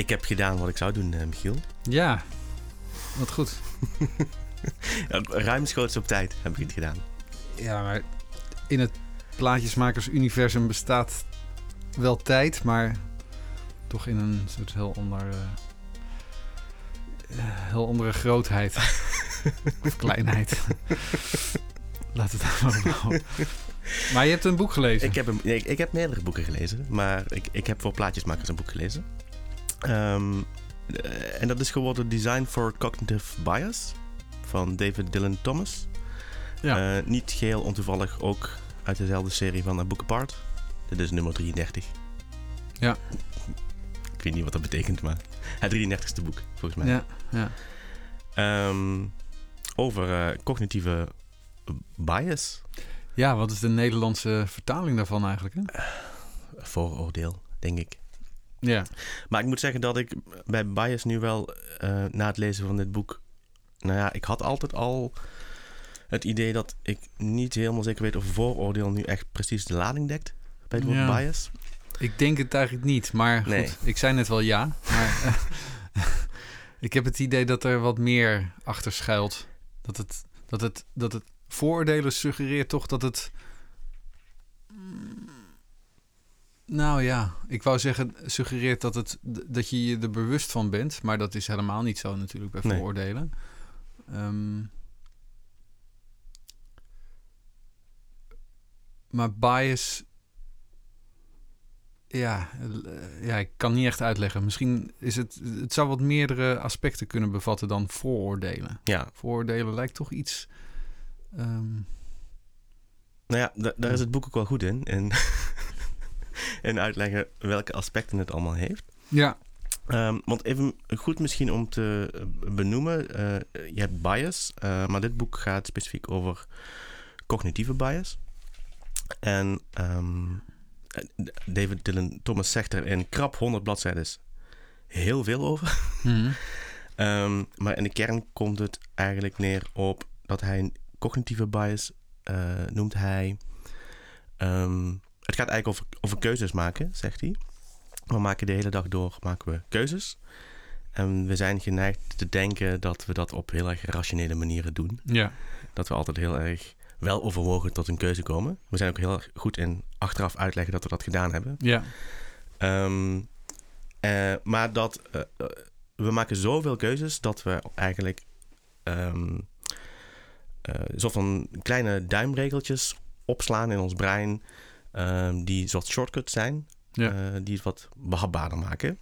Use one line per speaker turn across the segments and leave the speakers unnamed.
Ik heb gedaan wat ik zou doen, uh, Michiel.
Ja, wat goed.
Ruimschoots op tijd heb ik het gedaan.
Ja, maar in het plaatjesmakers-universum bestaat wel tijd, maar toch in een soort heel ander... Uh, heel andere grootheid. of kleinheid. Laat het maar Maar je hebt een boek gelezen.
Ik heb, een, ik, ik, heb meerdere boeken gelezen, maar ik, ik heb voor plaatjesmakers een boek gelezen. Um, en dat is geworden Design for Cognitive Bias van David Dylan Thomas. Ja. Uh, niet geheel ontoevallig ook uit dezelfde serie van A Book Apart. Dit is nummer 33.
Ja.
Ik weet niet wat dat betekent, maar het 33ste boek, volgens mij.
Ja, ja.
Um, over uh, cognitieve bias.
Ja, wat is de Nederlandse vertaling daarvan eigenlijk? Hè? Uh,
vooroordeel, denk ik.
Ja.
Maar ik moet zeggen dat ik bij bias nu wel uh, na het lezen van dit boek. Nou ja, ik had altijd al het idee dat ik niet helemaal zeker weet of vooroordeel nu echt precies de lading dekt bij het woord bias.
Ik denk het eigenlijk niet, maar goed, ik zei net wel ja. Maar ik heb het idee dat er wat meer achter schuilt. Dat het, dat het, dat het vooroordelen suggereert toch dat het. Nou ja, ik wou zeggen, suggereert dat, het, dat je je er bewust van bent. Maar dat is helemaal niet zo natuurlijk bij vooroordelen. Ehm, maar bias. Ja, ja, ik kan niet echt uitleggen. Misschien is het. Het zou wat meerdere aspecten kunnen bevatten dan vooroordelen.
Ja.
Vooroordelen lijkt toch iets Um,
nou ja, daar is het boek ook wel goed in. En, en uitleggen welke aspecten het allemaal heeft.
Ja.
Um, want even goed misschien om te benoemen. Uh, je hebt bias, uh, maar dit boek gaat specifiek over cognitieve bias. En um, David Dylan Thomas zegt er in krap 100 bladzijden heel veel over. Mm um, maar in de kern komt het eigenlijk neer op dat hij cognitieve bias uh, noemt hij. Um, het gaat eigenlijk over, over keuzes maken, zegt hij. We maken de hele dag door maken we keuzes. En we zijn geneigd te denken dat we dat op heel erg rationele manieren doen.
Ja.
Dat we altijd heel erg wel overwogen tot een keuze komen. We zijn ook heel erg goed in achteraf uitleggen dat we dat gedaan hebben.
Ja.
Um, uh, maar dat uh, we maken zoveel keuzes dat we eigenlijk um, uh, zo van kleine duimregeltjes opslaan in ons brein. Uh, die soort shortcuts zijn. Ja. Uh, die het wat behapbaarder maken.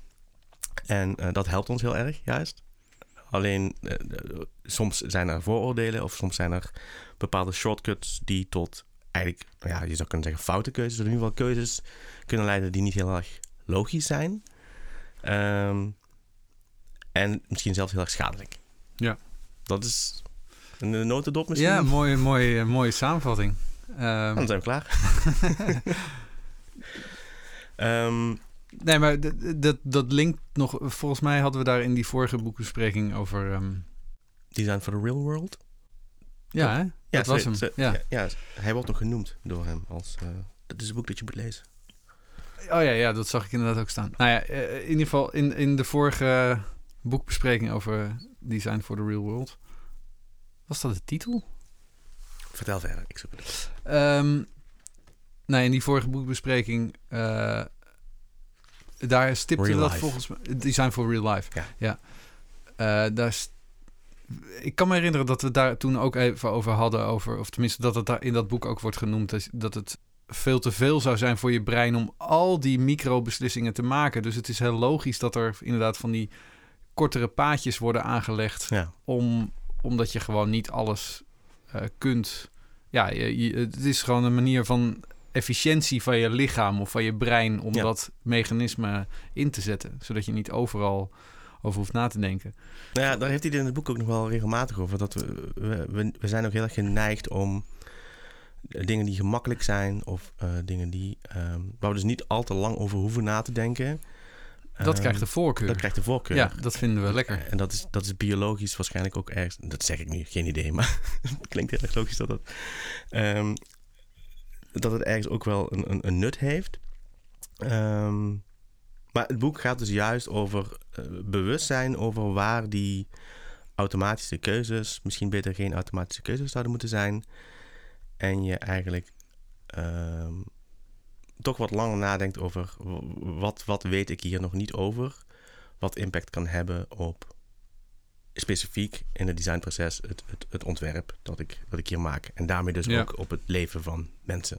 En dat helpt ons heel erg, juist. Alleen soms zijn er vooroordelen of soms zijn er bepaalde shortcuts die tot eigenlijk, nou ja, je zou kunnen zeggen foute keuzes, of in ieder geval keuzes kunnen leiden die niet heel erg logisch zijn. Um, en misschien zelfs heel erg schadelijk.
Ja.
Dat is een notendop misschien?
Ja, mooie, mooie, mooie samenvatting.
Um, dan zijn we klaar. um,
nee, maar dat, dat linkt nog... Volgens mij hadden we daar in die vorige boekbespreking over... Um...
Design for the Real World?
Ja, hè? Ja, dat was hem. ja.
ja. hij wordt nog genoemd door hem als... Uh, dat is een boek dat je moet lezen.
Oh ja, ja, dat zag ik inderdaad ook staan. Nou ja, eh, in ieder geval in, in de vorige boekbespreking over Design for the Real World was dat de titel?
Vertel verder, ik zoek het.
Um, nou, in die vorige boekbespreking... Uh, daar stipte dat volgens mij... Design for Real Life.
Ja.
ja. Uh, daar ik kan me herinneren dat we daar toen ook even over hadden. Over, of tenminste dat het daar in dat boek ook wordt genoemd. Dat het veel te veel zou zijn voor je brein om al die microbeslissingen te maken. Dus het is heel logisch dat er inderdaad van die kortere paadjes worden aangelegd.
Ja.
Om omdat je gewoon niet alles kunt. Ja, je, het is gewoon een manier van efficiëntie van je lichaam of van je brein om dat mechanisme in te zetten, zodat je niet overal over hoeft na te denken.
Nou ja, daar heeft hij in het boek ook nog wel regelmatig over. Dat we, we, we zijn ook heel erg geneigd om dingen die gemakkelijk zijn of uh, dingen die, um, waar we dus niet al te lang over hoeven na te denken,
dat krijgt de ehm, voorkeur.
Dat krijgt de voorkeur.
Ja, dat vinden we lekker.
En dat is, dat is biologisch waarschijnlijk ook ergens... Dat zeg ik nu, geen idee, maar het klinkt heel erg logisch dat dat... Um, dat het ergens ook wel een, een, een nut heeft. Um, maar het boek gaat dus juist over uh, bewustzijn over waar die automatische keuzes, misschien beter geen automatische keuzes zouden moeten zijn. En je eigenlijk ehm, toch wat langer nadenkt over wat, wat weet ik hier nog niet over, wat impact kan hebben op specifiek in het designproces het, het, het ontwerp dat ik, dat ik hier maak. En daarmee dus ook op het leven van mensen.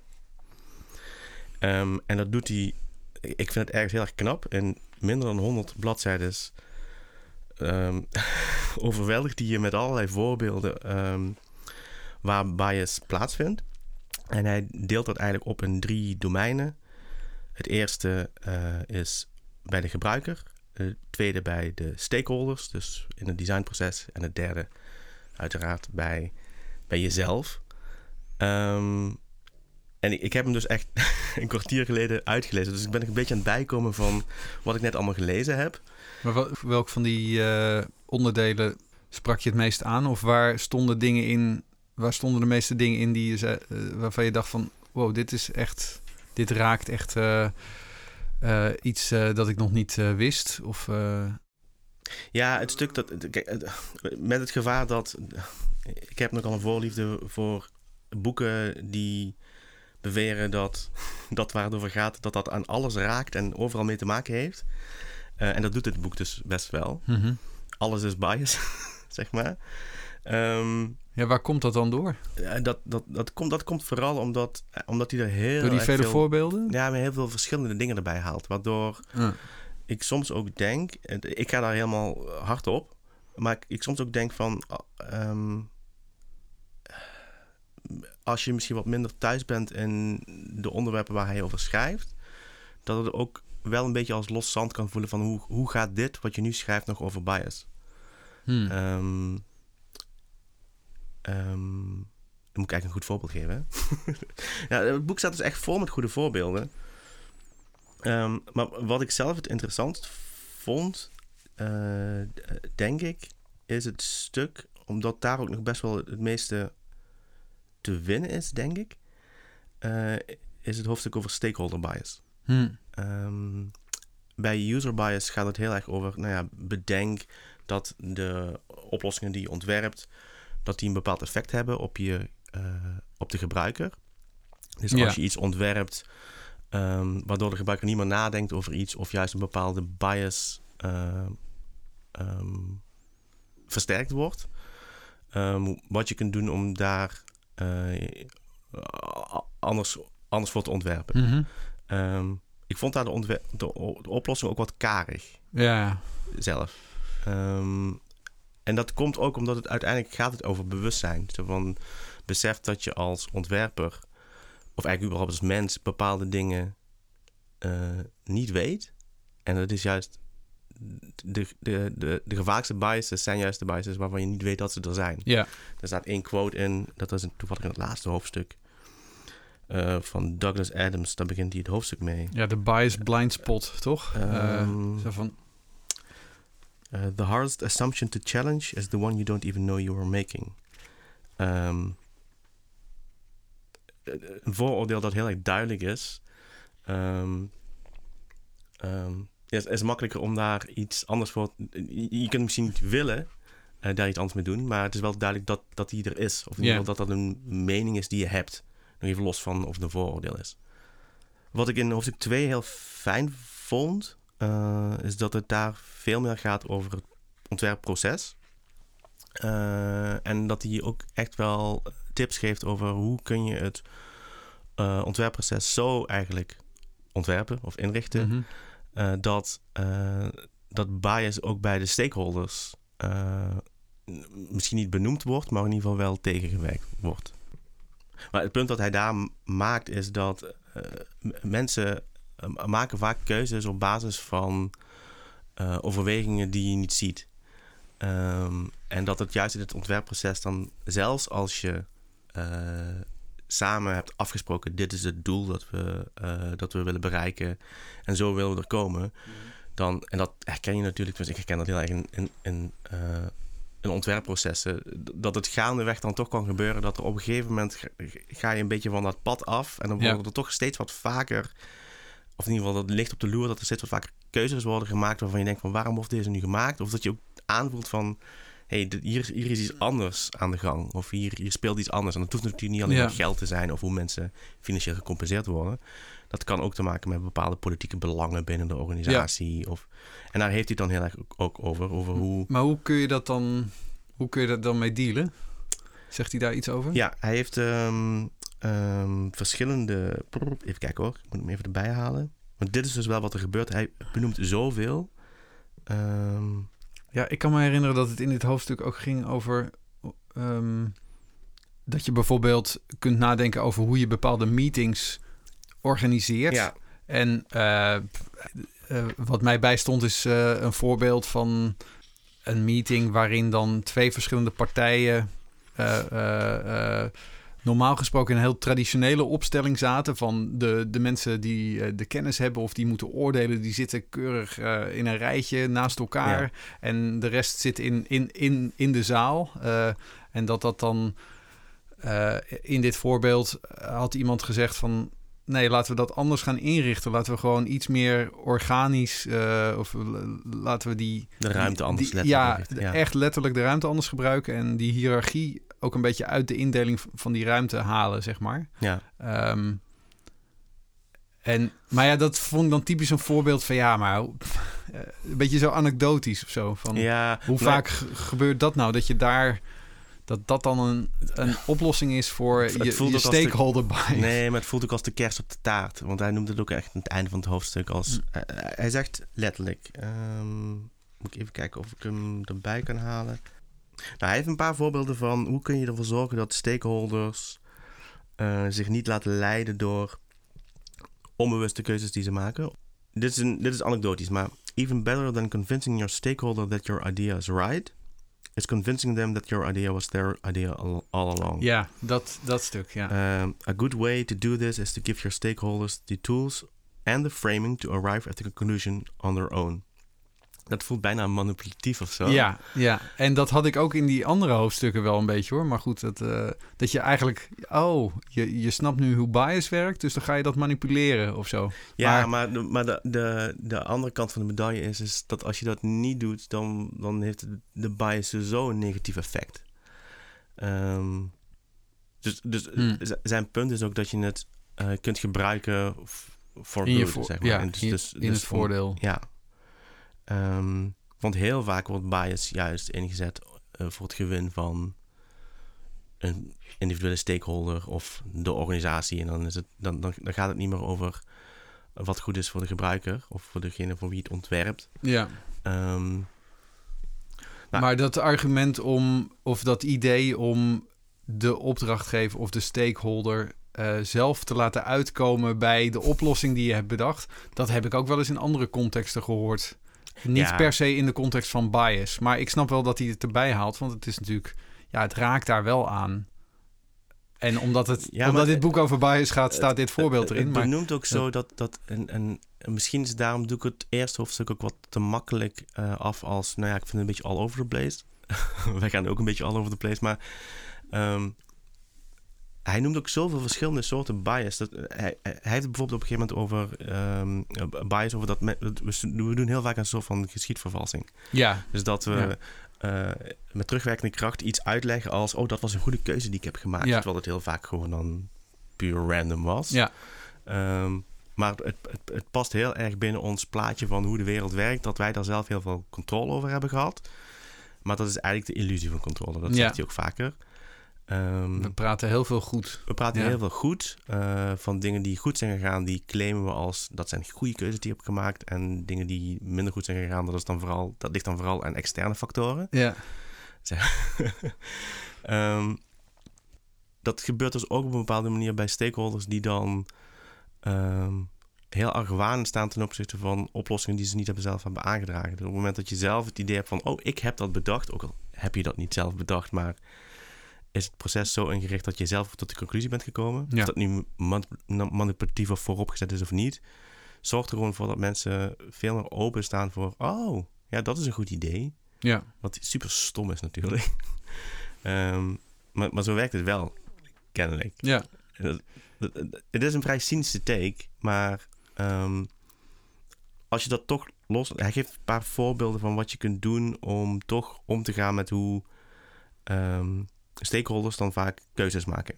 Ehm, en dat doet hij, ik vind het ergens heel erg knap. In minder dan 100 bladzijden um, overweldigt hij je met allerlei voorbeelden um, waar bias plaatsvindt. En hij deelt dat eigenlijk op in drie domeinen. Het eerste uh, is bij de gebruiker. Het tweede bij de stakeholders, dus in het designproces. En het derde uiteraard bij, bij jezelf. Um, en ik, ik, heb hem dus echt een kwartier geleden uitgelezen. Dus ik ben een beetje aan het bijkomen van wat ik net allemaal gelezen heb.
Maar welk van die uh, onderdelen sprak je het meest aan? Of waar stonden dingen in, waar stonden de meeste dingen in die je zei, uh, waarvan je dacht van wow, dit is echt, dit raakt echt uh, iets dat ik nog niet wist? Of,
Ja, het stuk dat. Met het gevaar dat. Ik heb nogal een voorliefde voor boeken die beweren dat dat waar het over gaat, dat dat aan alles raakt en overal mee te maken heeft. Uh, en dat doet dit boek dus best wel. Mm -hmm. Alles is bias, zeg maar. Um,
ja, waar komt dat dan door?
Dat, dat, dat, komt, dat komt vooral omdat, omdat hij er heel.
Door die vele
veel,
voorbeelden?
Ja, met heel veel verschillende dingen erbij haalt. Waardoor uh. ik soms ook denk, ik ga daar helemaal hard op, maar ik, ik soms ook denk van. Um, als je misschien wat minder thuis bent in de onderwerpen waar hij over schrijft, dat het ook wel een beetje als los zand kan voelen van hoe, hoe gaat dit wat je nu schrijft nog over bias? Hmm. Um, um, dan moet ik eigenlijk een goed voorbeeld geven. ja, het boek staat dus echt vol met goede voorbeelden. Um, maar wat ik zelf het interessant vond, uh, denk ik, is het stuk, omdat daar ook nog best wel het meeste te winnen is, denk ik, uh, is het hoofdstuk over stakeholder bias. Hmm. Um, bij user bias gaat het heel erg over, nou ja, bedenk dat de oplossingen die je ontwerpt, dat die een bepaald effect hebben op, je, uh, op de gebruiker. Dus als je iets ontwerpt um, waardoor de gebruiker niet meer nadenkt over iets of juist een bepaalde bias uh, um, versterkt wordt, wat je kunt doen om daar uh, anders, anders voor te ontwerpen. Mm -hmm. ik vond daar de, de, de, oplossing ook wat karig.
Ja.
Zelf. Um, en dat komt ook omdat het uiteindelijk gaat het over bewustzijn. Zo van besef dat je als ontwerper, of eigenlijk überhaupt als mens, bepaalde dingen uh, niet weet. En dat is juist de, de, de, de gevaarlijkste biases zijn juist de biases waarvan je niet weet dat ze er zijn.
Ja.
Er staat één quote in, dat is toevallig in het laatste hoofdstuk. Uh, van Douglas Adams, daar begint hij het hoofdstuk mee.
Ja, de bias blind spot, toch? Um, uh, zo van...
Uh, the hardest assumption to challenge is the one you don't even know you are making. Um, een vooroordeel dat heel erg duidelijk is. Um, um, het is makkelijker om daar iets anders voor... Je, kunt misschien niet willen uh, daar iets anders mee doen, maar het is wel duidelijk dat, dat die er is. Of in ieder geval dat dat een mening is die je hebt. Nog even los van of het een vooroordeel is. Wat ik in hoofdstuk 2 heel fijn vond, uh, is dat het daar veel meer gaat over het ontwerpproces. Uh, en dat hij ook echt wel tips geeft over hoe kun je het uh, ontwerpproces zo eigenlijk ontwerpen of inrichten. Mm -hmm. uh, dat, dat bias ook bij de stakeholders misschien niet benoemd wordt, maar in ieder geval wel tegengewerkt wordt. Maar het punt dat hij daar maakt is dat mensen maken vaak keuzes op basis van overwegingen die je niet ziet. Um, en dat het juist in het ontwerpproces dan, zelfs als je uh, samen hebt afgesproken: dit is het doel dat we, uh, dat we willen bereiken en zo willen we er komen. Mm -hmm. dan, en dat herken je natuurlijk, dus ik herken dat heel erg in, in, in, in ontwerpprocessen. Dat het gaandeweg dan toch kan gebeuren dat er op een gegeven moment ga, je een beetje van dat pad af en dan worden ja. er toch steeds wat vaker of in ieder geval dat ligt op de loer dat er steeds wat vaker keuzes worden gemaakt waarvan je denkt van waarom wordt deze nu gemaakt? Of dat je ook aanvoelt van hey, hier, hier is iets anders aan de gang. Of hier, hier speelt iets anders. En dat hoeft natuurlijk niet alleen
Ja.
maar geld te zijn of hoe mensen financieel gecompenseerd worden. Dat kan ook te maken met bepaalde politieke belangen binnen de organisatie. Of, en daar heeft hij het dan heel erg ook, ook over. Over hoe.
Maar hoe kun je dat dan, hoe kun je dat dan mee dealen? Zegt hij daar iets over?
Ja, hij heeft ehm, ehm, verschillende. Even kijken hoor, ik moet hem even erbij halen. Want dit is dus wel wat er gebeurt. Hij benoemt zoveel. Ehm,
Ja, ik kan me herinneren dat het in dit hoofdstuk ook ging over ehm, dat je bijvoorbeeld kunt nadenken over hoe je bepaalde meetings organiseert.
ja,
En eh, eh, wat mij bijstond is eh, een voorbeeld van een meeting waarin dan twee verschillende partijen normaal gesproken in een heel traditionele opstelling zaten van de, de mensen die eh, de kennis hebben of die moeten oordelen, die zitten keurig eh, in een rijtje naast elkaar
Ja.
en de rest zit in, in, in, in de zaal. Eh, en dat dat dan in dit voorbeeld had iemand gezegd van nee, laten we dat anders gaan inrichten. Laten we gewoon iets meer organisch of laten we die
de ruimte anders
die-
letterlijk.
ja, echt letterlijk de ruimte anders gebruiken en die hiërarchie ook een beetje uit de indeling van die ruimte halen, zeg maar.
Ja.
Ehm, en, maar ja, dat vond ik dan typisch een voorbeeld van ja, maar eh, een beetje zo anekdotisch of zo. Van
ja,
hoe
maar-
vaak ge- gebeurt dat nou? Dat je daar dat dat dan een, een oplossing is voor
Het
je,
de-
stakeholder bias.
Nee, maar het voelt ook als de kerst op de taart. Want hij noemt het ook echt aan het einde van het hoofdstuk als...
Hm.
hij- hij- hij zegt letterlijk... ehm, moet ik even kijken of ik hem erbij kan halen. Nou, hij heeft een paar voorbeelden van... hoe kun je ervoor zorgen dat stakeholders... eh, zich niet laten leiden door... onbewuste keuzes die ze maken. Dit is, een, dit is anekdotisch, maar... Even better than convincing your stakeholder that your idea is right... is convincing them that your idea was their idea all, all along.
Ja, dat, dat stuk, ja.
Um, a good way to do this is to give your stakeholders the tools and the framing to arrive at the conclusion on their own. Dat voelt bijna manipulatief of zo.
Ja, ja, en dat had ik ook in die andere hoofdstukken wel een beetje hoor. Maar goed, dat, eh, dat je eigenlijk, oh, je, je snapt nu hoe bias werkt, dus dan ga je dat manipuleren of zo.
ja
maar-
maar, de, maar de, de, de andere kant van de medaille is, is dat als je dat niet doet, dan, dan heeft de, bias zo een negatief effect. Ehm, dus dus
Hmm.
zijn punt is ook dat je het eh, kunt gebruiken voor
In,
good, zeg maar.
ja,
dus-
in,
dus-
in
dus
het voordeel.
Ja. Ehm, want heel vaak wordt bias juist ingezet eh, voor het gewin van een individuele stakeholder of de organisatie. En dan, is het, dan, dan, dan gaat het niet meer over wat goed is voor de gebruiker of voor degene voor wie het ontwerpt.
Ja.
Ehm, Nou.
Maar dat argument om, of dat idee om de opdrachtgever of de stakeholder eh, zelf te laten uitkomen bij de oplossing die je hebt bedacht, dat heb ik ook wel eens in andere contexten gehoord. Niet
Ja.
per se in de context van bias, maar ik snap wel dat hij het erbij haalt, want het is natuurlijk, ja, het raakt daar wel aan. En omdat, het,
Ja,
omdat
maar-
dit boek over bias gaat, staat dit voorbeeld
het-
erin.
Het
Maar
benoemt ook zo dat, dat en, en en misschien is het daarom doe ik het eerste hoofdstuk ook wat te makkelijk eh, af als, nou ja, ik vind het een beetje all over the place. Wij gaan ook een beetje all over the place, maar ehm, hij noemt ook zoveel verschillende soorten bias. Dat, hij, hij heeft het bijvoorbeeld op een gegeven moment over ehm, eh, bias, over dat, me- we, doen heel vaak een soort van geschiedvervalsing.
ja,
Dus dat we eh, met terugwerkende kracht iets uitleggen als, oh, dat was een goede keuze die ik heb gemaakt.
Ja.
Terwijl het heel vaak gewoon dan puur random was.
ja,
Ehm, maar het, het, het past heel erg binnen ons plaatje van hoe de wereld werkt, dat wij daar zelf heel veel controle over hebben gehad. Maar dat is eigenlijk de illusie van controle, dat
Ja.
zegt hij ook vaker. Ehm,
we praten heel veel goed.
we praten
ja.
heel veel goed eh, van dingen die goed zijn gegaan, die claimen we als dat zijn goede keuzes die je hebt gemaakt. En dingen die minder goed zijn gegaan, dat, is dan vooral, dat ligt dan vooral aan externe factoren.
Ja,
Ehm, dat gebeurt dus ook op een bepaalde manier bij stakeholders die dan ehm, heel argwanend staan ten opzichte van oplossingen die ze niet hebben zelf hebben aangedragen. Dus op het moment dat je zelf het idee hebt van, oh, ik heb dat bedacht, ook al heb je dat niet zelf bedacht, maar is het proces zo ingericht dat je zelf tot de conclusie bent gekomen.
Ja.
Of dat nu man- manipulatief of vooropgezet is of niet, zorgt er gewoon voor dat mensen veel meer openstaan voor, oh, ja, dat is een goed idee.
ja,
Wat super stom is natuurlijk. Ehm, maar, maar zo werkt het wel, kennelijk.
ja.
Het is een vrij cynische take, maar ehm, als je dat toch los... Hij geeft een paar voorbeelden van wat je kunt doen om toch om te gaan met hoe ehm, stakeholders dan vaak keuzes maken.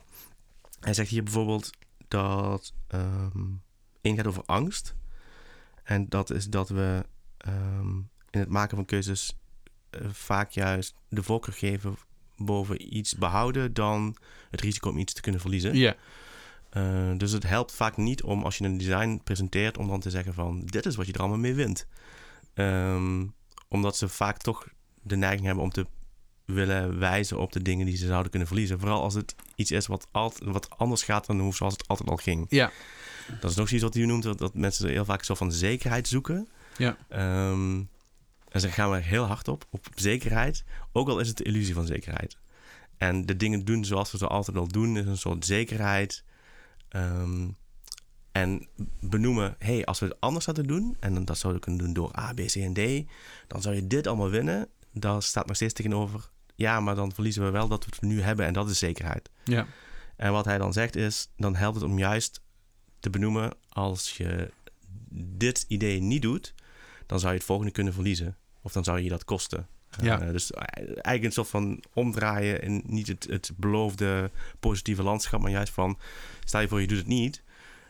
Hij zegt hier bijvoorbeeld dat um, één gaat over angst. En dat is dat we ehm, in het maken van keuzes eh, vaak juist de voorkeur geven boven iets behouden dan het risico om iets te kunnen verliezen.
Ja.
Uh, dus het helpt vaak niet om als je een design presenteert om dan te zeggen van dit is wat je er allemaal mee wint. Um, omdat ze vaak toch de neiging hebben om te willen wijzen op de dingen die ze zouden kunnen verliezen. Vooral als het iets is wat, altijd, wat anders gaat dan hoe zoals het altijd al ging.
Ja.
Dat is nog iets wat u noemt, dat, dat mensen heel vaak zo van zekerheid zoeken.
Ja.
Um, en ze gaan we heel hard op, op zekerheid. Ook al is het de illusie van zekerheid. En de dingen doen zoals we ze altijd al doen, is een soort zekerheid. Um, en benoemen, hey, als we het anders zouden doen, en dat zouden we kunnen doen door A, B, C en D, dan zou je dit allemaal winnen. Daar staat nog steeds tegenover, ja, maar dan verliezen we wel dat we het nu hebben en dat is zekerheid.
Ja.
En wat hij dan zegt is, dan helpt het om juist te benoemen, als je dit idee niet doet, dan zou je het volgende kunnen verliezen. Of dan zou je dat kosten.
Ja.
Uh, dus eigenlijk een soort van omdraaien en niet het, het beloofde positieve landschap, maar juist van, stel je voor je doet het niet,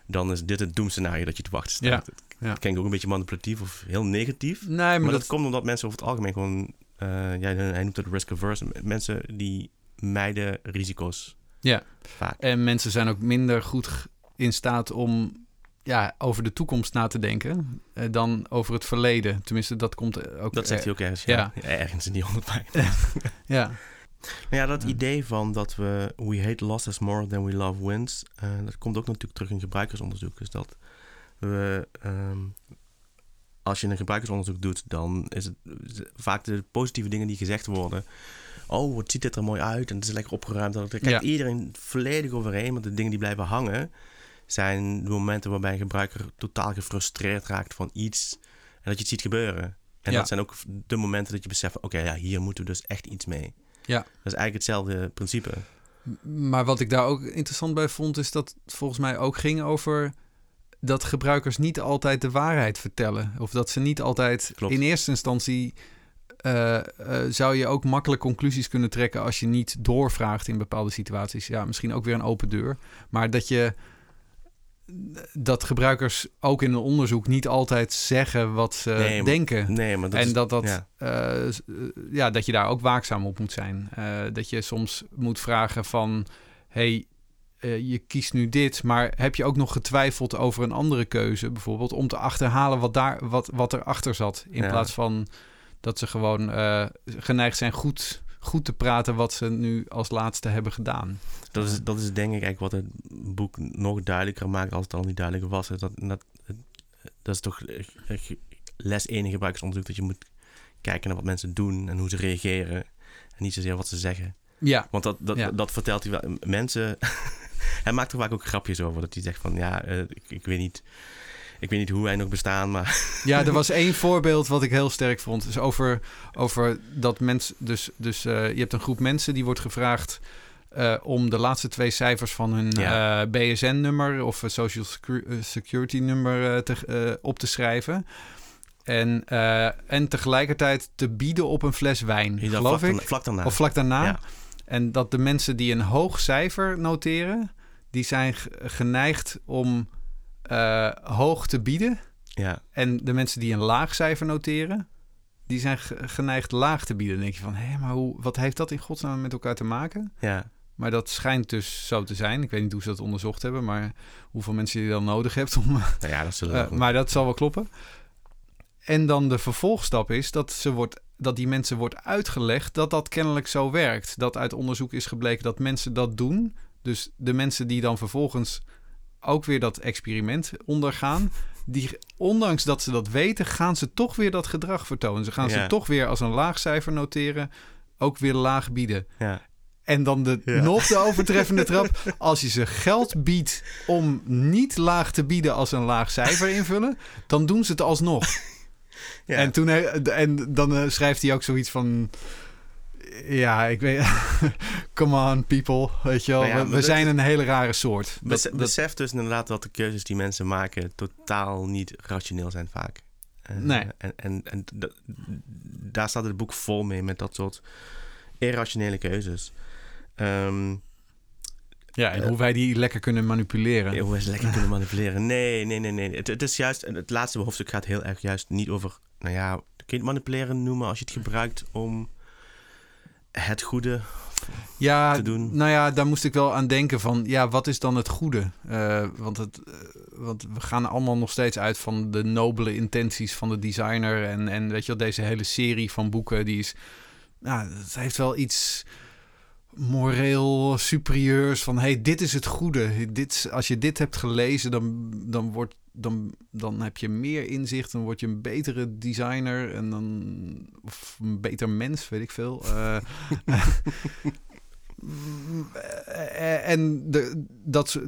dan is dit het doemscenario dat je te wachten staat.
Ja.
Ja. Dat klinkt ook een beetje manipulatief of heel negatief.
Nee, maar,
Maar,
dat,
dat, komt omdat mensen over het algemeen gewoon, ja, hij noemt het risk averse, mensen die mijden risico's.
Ja.
Vaak.
En mensen zijn ook minder goed in staat om ja, over de toekomst na te denken uh, dan over het verleden. Tenminste, dat komt ook...
Dat zegt hij ook ergens, ja.
ja.
Ergens in die honderd
ja.
Nou ja, dat idee van dat we we hate losses more than we love wins, uh, dat komt ook natuurlijk terug in gebruikersonderzoek. Dus dat we, um, als je een gebruikersonderzoek doet, dan is het vaak de positieve dingen die gezegd worden. Oh, wat ziet dit er mooi uit en het is lekker opgeruimd. Daar kijkt
Ja.
iedereen volledig overheen, want de dingen die blijven hangen zijn de momenten waarbij een gebruiker totaal gefrustreerd raakt van iets en dat je het ziet gebeuren. En
Ja.
dat zijn ook de momenten dat je beseft, oké, ja, hier moeten we dus echt iets mee.
Ja.
Dat is eigenlijk hetzelfde principe.
Maar wat ik daar ook interessant bij vond, is dat het volgens mij ook ging over dat gebruikers niet altijd de waarheid vertellen. Of dat ze niet altijd
Klopt.
in eerste instantie. eh, eh, zou je ook makkelijk conclusies kunnen trekken als je niet doorvraagt in bepaalde situaties. Ja, misschien ook weer een open deur. Maar dat je dat gebruikers ook in een onderzoek niet altijd zeggen wat ze
Nee, maar-
denken.
Nee, maar dat
en dat, dat,
ja.
eh, ja, dat je daar ook waakzaam op moet zijn. Dat je soms moet vragen van... hey, eh, je kiest nu dit, maar heb je ook nog getwijfeld over een andere keuze bijvoorbeeld... om te achterhalen wat, daar, wat, wat erachter zat... in
Ja.
plaats van dat ze gewoon eh, geneigd zijn goed, goed te praten... wat ze nu als laatste hebben gedaan.
Dat, is, dat is denk ik eigenlijk wat het boek nog duidelijker maakt als het al niet duidelijker was. Dat, dat, dat is toch eh, les 1 in gebruikersonderzoek dat je moet kijken naar wat mensen doen en hoe ze reageren. En niet zozeer wat ze zeggen.
Ja,
Want dat, dat,
Ja.
dat vertelt hij wel. Mensen. Hij maakt er vaak ook grapjes over. Dat hij zegt van ja, eh, ik, ik weet niet. Ik weet niet hoe wij nog bestaan, maar
Ja, er was één voorbeeld wat ik heel sterk vond. Dus over, over dat mensen. Dus, dus eh, je hebt een groep mensen die wordt gevraagd. eh, om de laatste twee cijfers van hun
Ja.
BSN-nummer of Social Secu- Security-nummer te, eh, op te schrijven. En, en tegelijkertijd te bieden op een fles wijn, geloof
vlak,
ik.
vlak daarna.
Of vlak daarna.
Ja.
En dat de mensen die een hoog cijfer noteren, die zijn geneigd om eh, hoog te bieden.
ja,
En de mensen die een laag cijfer noteren, die zijn ge- geneigd laag te bieden. Dan denk je van, hé, maar hoe, wat heeft dat in godsnaam met elkaar te maken?
ja,
Maar dat schijnt dus zo te zijn. Ik weet niet hoe ze dat onderzocht hebben, maar hoeveel mensen je dan nodig hebt om.
nou ja, dat zullen we
eh, maar dat zal wel kloppen. En dan de vervolgstap is dat, ze wordt, dat die mensen wordt uitgelegd dat dat kennelijk zo werkt. Dat uit onderzoek is gebleken dat mensen dat doen. Dus de mensen die dan vervolgens ook weer dat experiment ondergaan. Die, ondanks dat ze dat weten, gaan ze toch weer dat gedrag vertonen. Ze gaan ze toch weer als een laag cijfer noteren, ook weer laag bieden.
ja.
En dan de,
Ja.
nog de overtreffende trap. Als je ze geld biedt om niet laag te bieden als een laag cijfer invullen, dan doen ze het alsnog.
Ja.
En, toen, hij- en dan eh, schrijft hij ook zoiets van... Ja, ik weet... Come on, people. Weet je wel,
ja,
we,
maar
we
dat-
zijn een hele rare soort.
Bes-
Dat- dat-
besef dus inderdaad dat de keuzes die mensen maken totaal niet rationeel zijn vaak. Eh,
Nee.
En, en, en daar staat het boek vol mee met dat soort irrationele keuzes. Ehm,
ja, en
eh,
hoe wij die lekker kunnen manipuleren.
hoe we ze lekker kunnen manipuleren. Nee, nee, nee, nee. Het, het is juist, het laatste hoofdstuk gaat heel erg juist niet over, nou ja, kun je het manipuleren noemen als je het gebruikt om het goede
ja,
te doen.
nou ja, daar moest ik wel aan denken van, ja, wat is dan het goede? Eh, want, het, eh, want we gaan allemaal nog steeds uit van de nobele intenties van de designer. En, en weet je wel, deze hele serie van boeken, die is, nou, het heeft wel iets moreel superieurs van, hey, dit is het goede. Dit, als je dit hebt gelezen, dan, dan, wordt, dan, dan heb je meer inzicht, dan word je een betere designer en dan, of een beter mens, weet ik veel. Eh, Eh, en de, dat,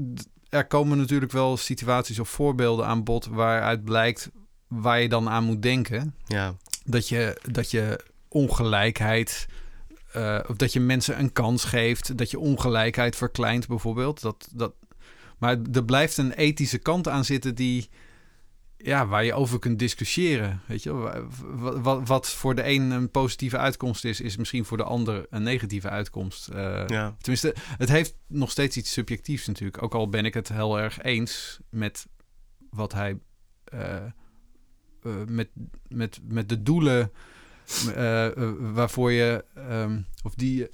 er komen natuurlijk wel situaties of voorbeelden aan bod waaruit blijkt waar je dan aan moet denken.
Ja,
Dat je, dat je ongelijkheid, eh, of dat je mensen een kans geeft, dat je ongelijkheid verkleint bijvoorbeeld. Dat, dat, maar er blijft een ethische kant aan zitten die, ja, waar je over kunt discussiëren. Weet je, wat, wat, wat voor de een een positieve uitkomst is, is misschien voor de ander een negatieve uitkomst. Eh,
ja.
Tenminste, het heeft nog steeds iets subjectiefs natuurlijk. Ook al ben ik het heel erg eens met wat hij. eh, met, met, met de doelen eh, eh, waarvoor je. ehm, of die.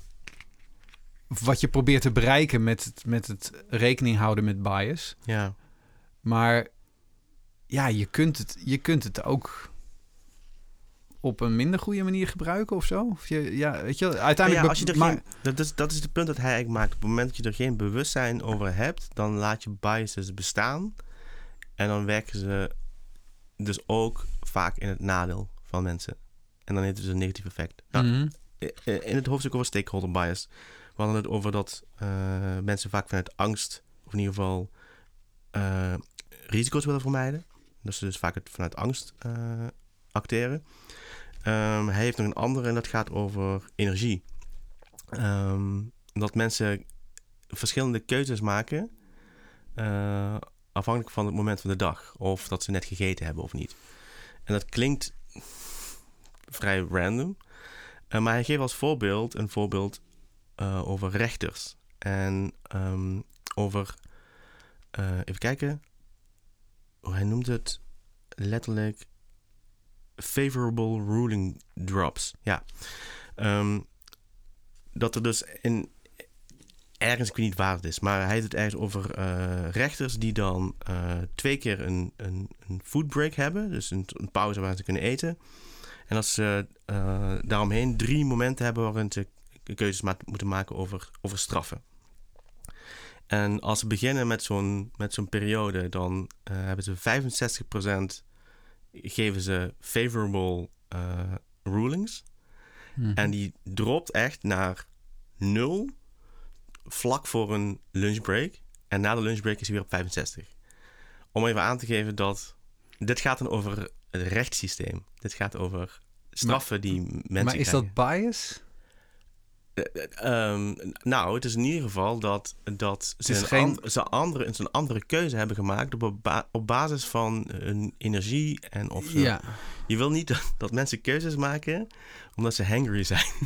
of wat je probeert te bereiken met het, met het rekening houden met bias.
ja.
Maar ja, je kunt het, je kunt het ook op een minder goede manier gebruiken of zo. Of je, ja, weet je, uiteindelijk...
Ja, als je er geen, dat, is, dat is het punt dat hij eigenlijk maakt. Op het moment dat je er geen bewustzijn over hebt, dan laat je biases bestaan. En dan werken ze dus ook vaak in het nadeel van mensen. En dan heeft het dus een negatief effect. Nou,
Mhm.
In het hoofdstuk over stakeholder bias. We hadden het over dat eh, mensen vaak vanuit angst, of in ieder geval eh, risico's willen vermijden. Dat ze dus vaak het vanuit angst eh, acteren. Ehm, hij heeft nog een andere en dat gaat over energie. Ehm, dat mensen verschillende keuzes maken afhankelijk van het moment van de dag. Of dat ze net gegeten hebben of niet. En dat klinkt vrij random. Eh, maar hij geeft als voorbeeld een voorbeeld eh, over rechters. En ehm, over, eh, even kijken, hoe hij noemt het letterlijk favorable ruling drops. Ja. Ehm, dat er dus in ergens, ik weet niet waar het is, maar hij heeft het ergens over rechters die dan twee keer een, een, een food break hebben. Dus een, een pauze waar ze kunnen eten. En dat ze eh, daaromheen drie momenten hebben waarin ze keuzes ma- moeten maken over, over straffen. En als ze beginnen met zo'n, met zo'n periode, dan eh, hebben ze 65% geven ze favorable eh, rulings.
Mhm.
En die dropt echt naar nul vlak voor een lunchbreak. En na de lunchbreak is hij weer op 65. Om even aan te geven dat... Dit gaat dan over het rechtssysteem. Dit gaat over straffen die mensen
maar is dat bias?
Eh, eh, ehm, nou, het is in ieder geval dat, dat ze, een,
geen-
an- ze andere, ze een andere keuze hebben gemaakt op, ba- op basis van hun energie en of ze-
Ja.
Je wil niet dat, dat mensen keuzes maken omdat ze hangry zijn.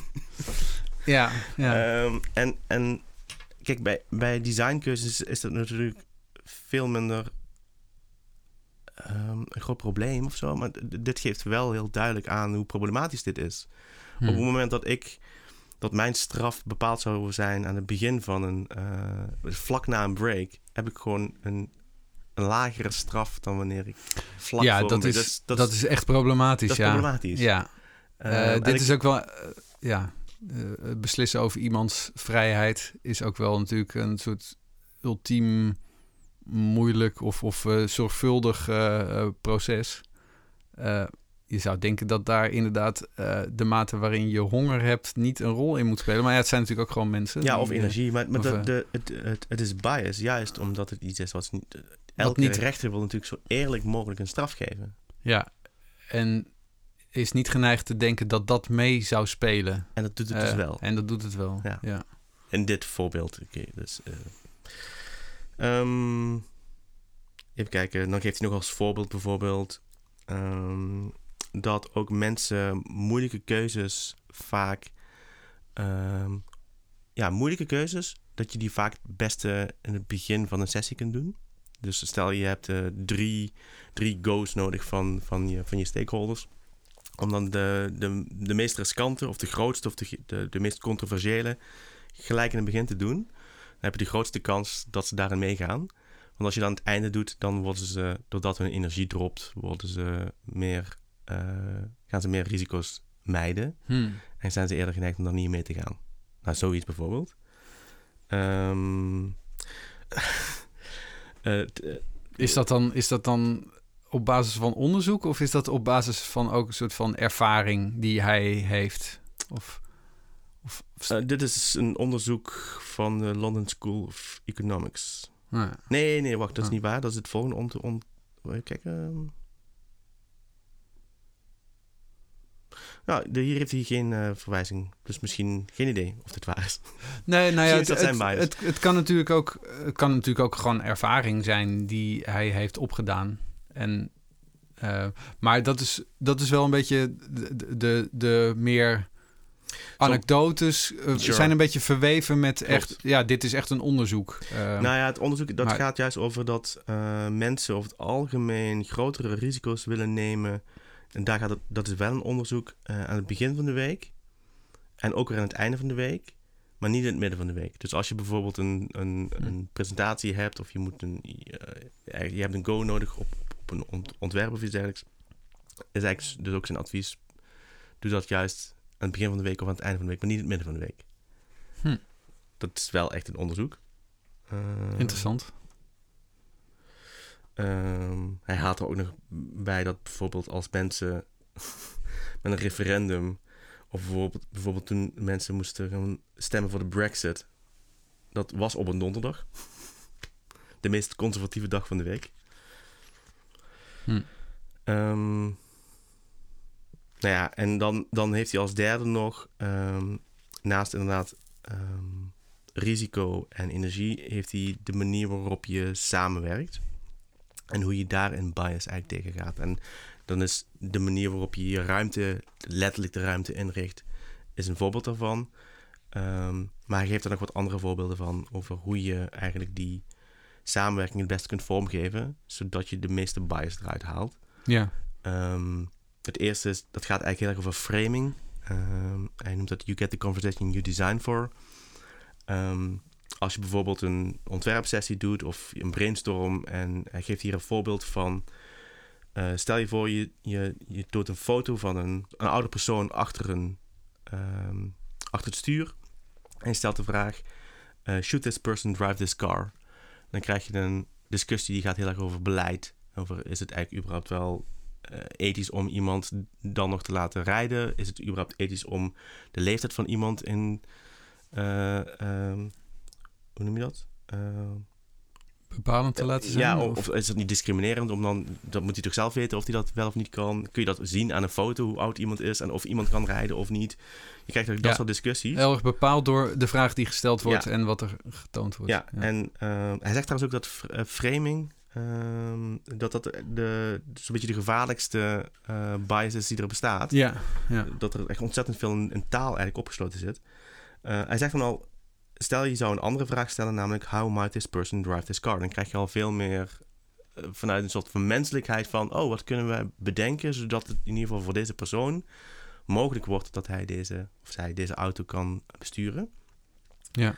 Ja, ja.
Ehm, en, en kijk, bij, bij designkeuzes is dat natuurlijk veel minder ehm, een groot probleem of zo. Maar dit geeft wel heel duidelijk aan hoe problematisch dit is. Op het moment dat ik dat mijn straf bepaald zou zijn aan het begin van een eh, vlak na een break, heb ik gewoon een, een lagere straf dan wanneer ik vlak
ja,
voor
dat is,
break-
dat, is echt problematisch,
dat is
ja.
problematisch.
Ja,
Ehm,
Eh, dit
ik-
is ook wel, eh, ja, beslissen over iemands vrijheid is ook wel natuurlijk een soort ultiem moeilijk of, of eh, zorgvuldig eh, eh, proces. Je zou denken dat daar inderdaad de mate waarin je honger hebt niet een rol in moet spelen. Maar ja, het zijn natuurlijk ook gewoon mensen.
Ja, of energie. Maar, maar
of,
de, de, het, het, het is bias, juist omdat het iets is wat niet... Elke
niet-
rechter wil natuurlijk zo eerlijk mogelijk een straf geven.
Ja, en is niet geneigd te denken dat dat mee zou spelen.
En dat doet het dus wel.
En dat doet het wel.
Ja.
Ja.
In dit voorbeeld. Oké, dus, eh, ehm, even kijken. Dan geeft hij nog als voorbeeld bijvoorbeeld... ehm, dat ook mensen moeilijke keuzes vaak... ehm, ja, moeilijke keuzes... dat je die vaak het beste in het begin van een sessie kunt doen. Dus stel je hebt eh, drie, drie go's nodig van, van, je, van je stakeholders... om dan de, de, de meest riskante of de grootste of de, de, meest controversiële gelijk in het begin te doen, heb je de grootste kans dat ze daarin meegaan. Want als je dan het einde doet, dan worden ze, doordat hun energie dropt, worden ze meer, eh, gaan ze meer risico's mijden.
Hm.
En zijn ze eerder geneigd om daar niet mee te gaan. Nou, zoiets bijvoorbeeld. Ehm, eh, eh,
Is, dat dan, is dat dan op basis van onderzoek of is dat op basis van ook een soort van ervaring die hij heeft? Of, of,
eh, dit is een onderzoek van de London School of Economics.
ja.
Nee, nee, wacht, dat is
Ah.
niet waar. Dat is het volgende om te... Om, kijken. Nou, de, hier heeft hij geen eh, verwijzing. Dus misschien geen idee of dit waar is.
Nee, nou ja, het,
dat
het,
zijn
het, het kan natuurlijk ook, het kan natuurlijk ook gewoon ervaring zijn die hij heeft opgedaan. En, eh, maar dat is, dat is wel een beetje de, de, de meer anekdotes
Sure.
zijn een beetje verweven met
Klopt.
echt, ja, dit is echt een onderzoek. Eh,
nou ja, het onderzoek dat
maar-
gaat juist over dat eh, mensen over het algemeen grotere risico's willen nemen. En daar gaat het, dat is wel een onderzoek aan het begin van de week. En ook weer aan het einde van de week. Maar niet in het midden van de week. Dus als je bijvoorbeeld een, een,
Hm.
een presentatie hebt of je, moet een, je hebt een go nodig op, op een ont- ontwerp of iets dergelijks. Is eigenlijk dus ook zijn advies. Doe dat juist het begin van de week of aan het einde van de week, maar niet in het midden van de week.
Hm.
Dat is wel echt een onderzoek. Eh,
Interessant.
Ehm, hij haalt er ook nog bij dat bijvoorbeeld als mensen met een referendum, of bijvoorbeeld, bijvoorbeeld toen mensen moesten gaan stemmen voor de Brexit, dat was op een donderdag. De meest conservatieve dag van de week.
Hm.
Ehm, nou ja, en dan, dan heeft hij als derde nog, ehm, naast inderdaad ehm, risico en energie, heeft hij de manier waarop je samenwerkt. En hoe je daar in bias eigenlijk tegen gaat. En dan is de manier waarop je je ruimte, letterlijk de ruimte inricht, is een voorbeeld daarvan. Ehm, maar hij geeft er nog wat andere voorbeelden van over hoe je eigenlijk die samenwerking het beste kunt vormgeven, zodat je de meeste bias eruit haalt.
Ja.
Het eerste is, dat gaat eigenlijk heel erg over framing. Ehm, hij noemt dat you get the conversation you design for. Ehm, als je bijvoorbeeld een ontwerpsessie doet of een brainstorm en hij geeft hier een voorbeeld van. eh, stel je voor, je, je, je doet een foto van een, een oude persoon achter, een, ehm, achter het stuur. En je stelt de vraag: eh, Should this person drive this car? Dan krijg je een discussie die gaat heel erg over beleid. Over is het eigenlijk überhaupt wel ethisch om iemand dan nog te laten rijden? Is het überhaupt ethisch om de leeftijd van iemand in. eh, ehm, hoe noem je dat? Eh,
Bepalend te laten zijn?
ja,
of-
of, is het niet discriminerend? Om dan, dat moet hij toch zelf weten of hij dat wel of niet kan. Kun je dat zien aan een foto, hoe oud iemand is en of iemand kan rijden of niet? Je krijgt dat
Ja.
soort discussies.
Heel erg bepaald door de vraag die gesteld wordt
Ja.
en wat er getoond wordt.
Ja, en eh, hij zegt trouwens ook dat fr- eh, framing, ehm, dat dat de, zo'n beetje de gevaarlijkste eh, bias is die er bestaat.
ja, ja.
Dat er echt ontzettend veel in, in taal eigenlijk opgesloten zit. Eh, hij zegt dan al, stel je zou een andere vraag stellen, namelijk how might this person drive this car? Dan krijg je al veel meer eh, vanuit een soort van menselijkheid van, oh, wat kunnen we bedenken, zodat het in ieder geval voor deze persoon mogelijk wordt dat hij deze, of zij deze auto kan besturen.
Ja.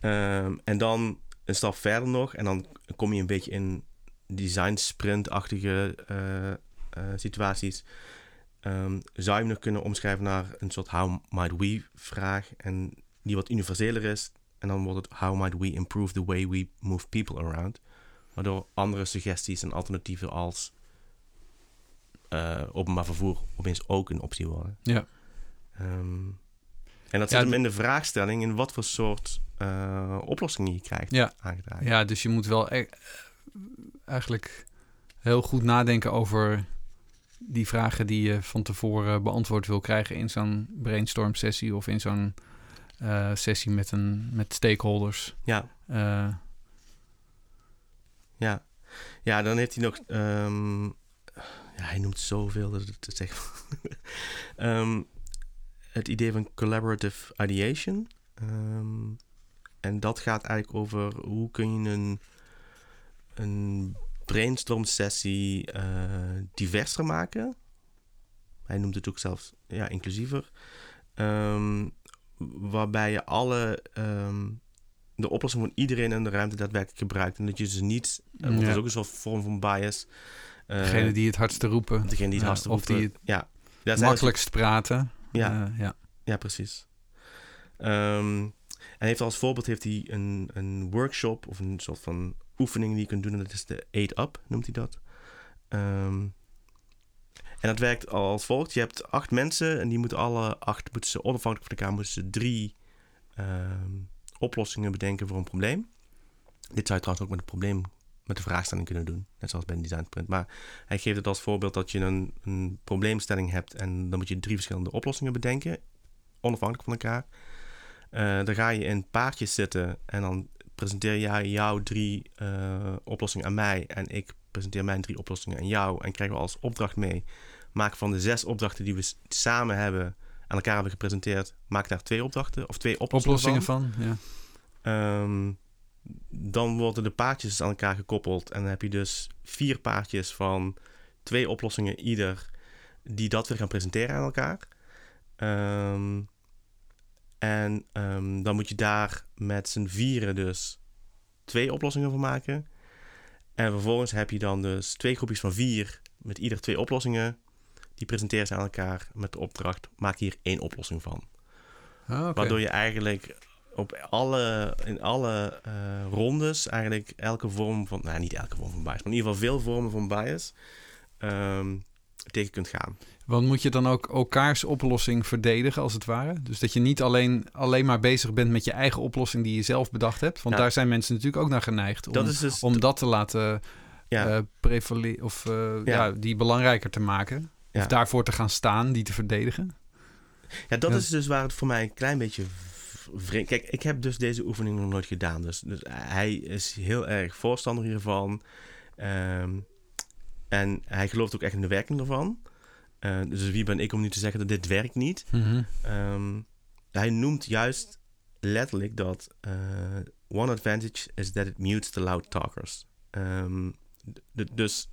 Ehm, en dan een stap verder nog, en dan kom je een beetje in design sprint-achtige eh, eh, situaties. Ehm, zou je hem nog kunnen omschrijven naar een soort how might we vraag en die wat universeler is. En dan wordt het how might we improve the way we move people around. Waardoor andere suggesties en alternatieven als eh, openbaar vervoer opeens ook een optie worden.
Ja.
Ehm, en dat
Ja,
zit hem
d-
in de vraagstelling in wat voor soort oplossingen je krijgt
Ja.
aangedragen.
ja, dus je moet wel e- eigenlijk heel goed nadenken over die vragen die je van tevoren beantwoord wil krijgen in zo'n brainstorm sessie of in zo'n eh, sessie met, een, met stakeholders.
Ja,
Eh,
ja. Ja, dan heeft hij nog... ehm, ja, hij noemt zoveel dat het. Ehm, het idee van collaborative ideation. Ehm, en dat gaat eigenlijk over hoe kun je een, een brainstorm sessie eh, diverser maken. Hij noemt het ook zelfs ja, inclusiever. Ehm, waarbij je alle ehm, de oplossing van iedereen in de ruimte daadwerkelijk gebruikt. En dat je dus niet, want dat is ook een soort vorm van bias. eh,
degene die het hardste roepen,
degene die het hardste
of die
roepen.
het
ja.
Makkelijkst praten.
Ja.
Ja.
Ja, precies. Ehm, en heeft als voorbeeld heeft hij een, een workshop of een soort van oefening die je kunt doen. En dat is de 8-up, noemt hij dat. Ehm, en dat werkt al als volgt. Je hebt acht mensen en die moeten alle acht, moeten ze onafhankelijk van elkaar, moeten ze drie ehm, oplossingen bedenken voor een probleem. Dit zou je trouwens ook met het probleem, met de vraagstelling kunnen doen. Net zoals bij een design sprint. Maar hij geeft het als voorbeeld dat je een, een probleemstelling hebt en dan moet je drie verschillende oplossingen bedenken, onafhankelijk van elkaar. Eh, dan ga je in paardjes zitten en dan presenteer jij jouw drie eh, oplossingen aan mij en ik presenteer mijn drie oplossingen aan jou en krijgen we als opdracht mee. Maak van de zes opdrachten die we samen hebben aan elkaar hebben gepresenteerd, maak daar twee opdrachten of twee oplossingen,
Oplossingen
van.
van, ja.
Ehm, dan worden de paardjes aan elkaar gekoppeld. En dan heb je dus vier paardjes van twee oplossingen ieder, die dat weer gaan presenteren aan elkaar. Ehm, en ehm, dan moet je daar met z'n vieren dus twee oplossingen van maken. En vervolgens heb je dan dus twee groepjes van vier met ieder twee oplossingen. Die presenteren ze aan elkaar met de opdracht: maak hier één oplossing van.
Ah.
Waardoor je eigenlijk op alle, in alle eh, rondes eigenlijk elke vorm van, nou niet elke vorm van bias, maar in ieder geval veel vormen van bias ehm, tegen kunt gaan.
Want moet je dan ook elkaars oplossing verdedigen, als het ware? Dus dat je niet alleen, alleen maar bezig bent met je eigen oplossing die je zelf bedacht hebt. Want
Ja.
daar zijn mensen natuurlijk ook naar geneigd. Om
Dat is dus,
om dat te laten
ja,
eh of eh,
Ja.
ja. die belangrijker te maken.
Ja.
Of daarvoor te gaan staan, die te verdedigen.
ja, dat is dus waar het voor mij een klein beetje vreemd... Kijk, ik heb dus deze oefening nog nooit gedaan. Dus, dus hij is heel erg voorstander hiervan. Ehm, en hij gelooft ook echt in de werking ervan. Eh, dus wie ben ik om nu te zeggen dat dit werkt niet? Ehm, hij noemt juist letterlijk dat eh, one advantage is that it mutes the loud talkers. Ehm, dus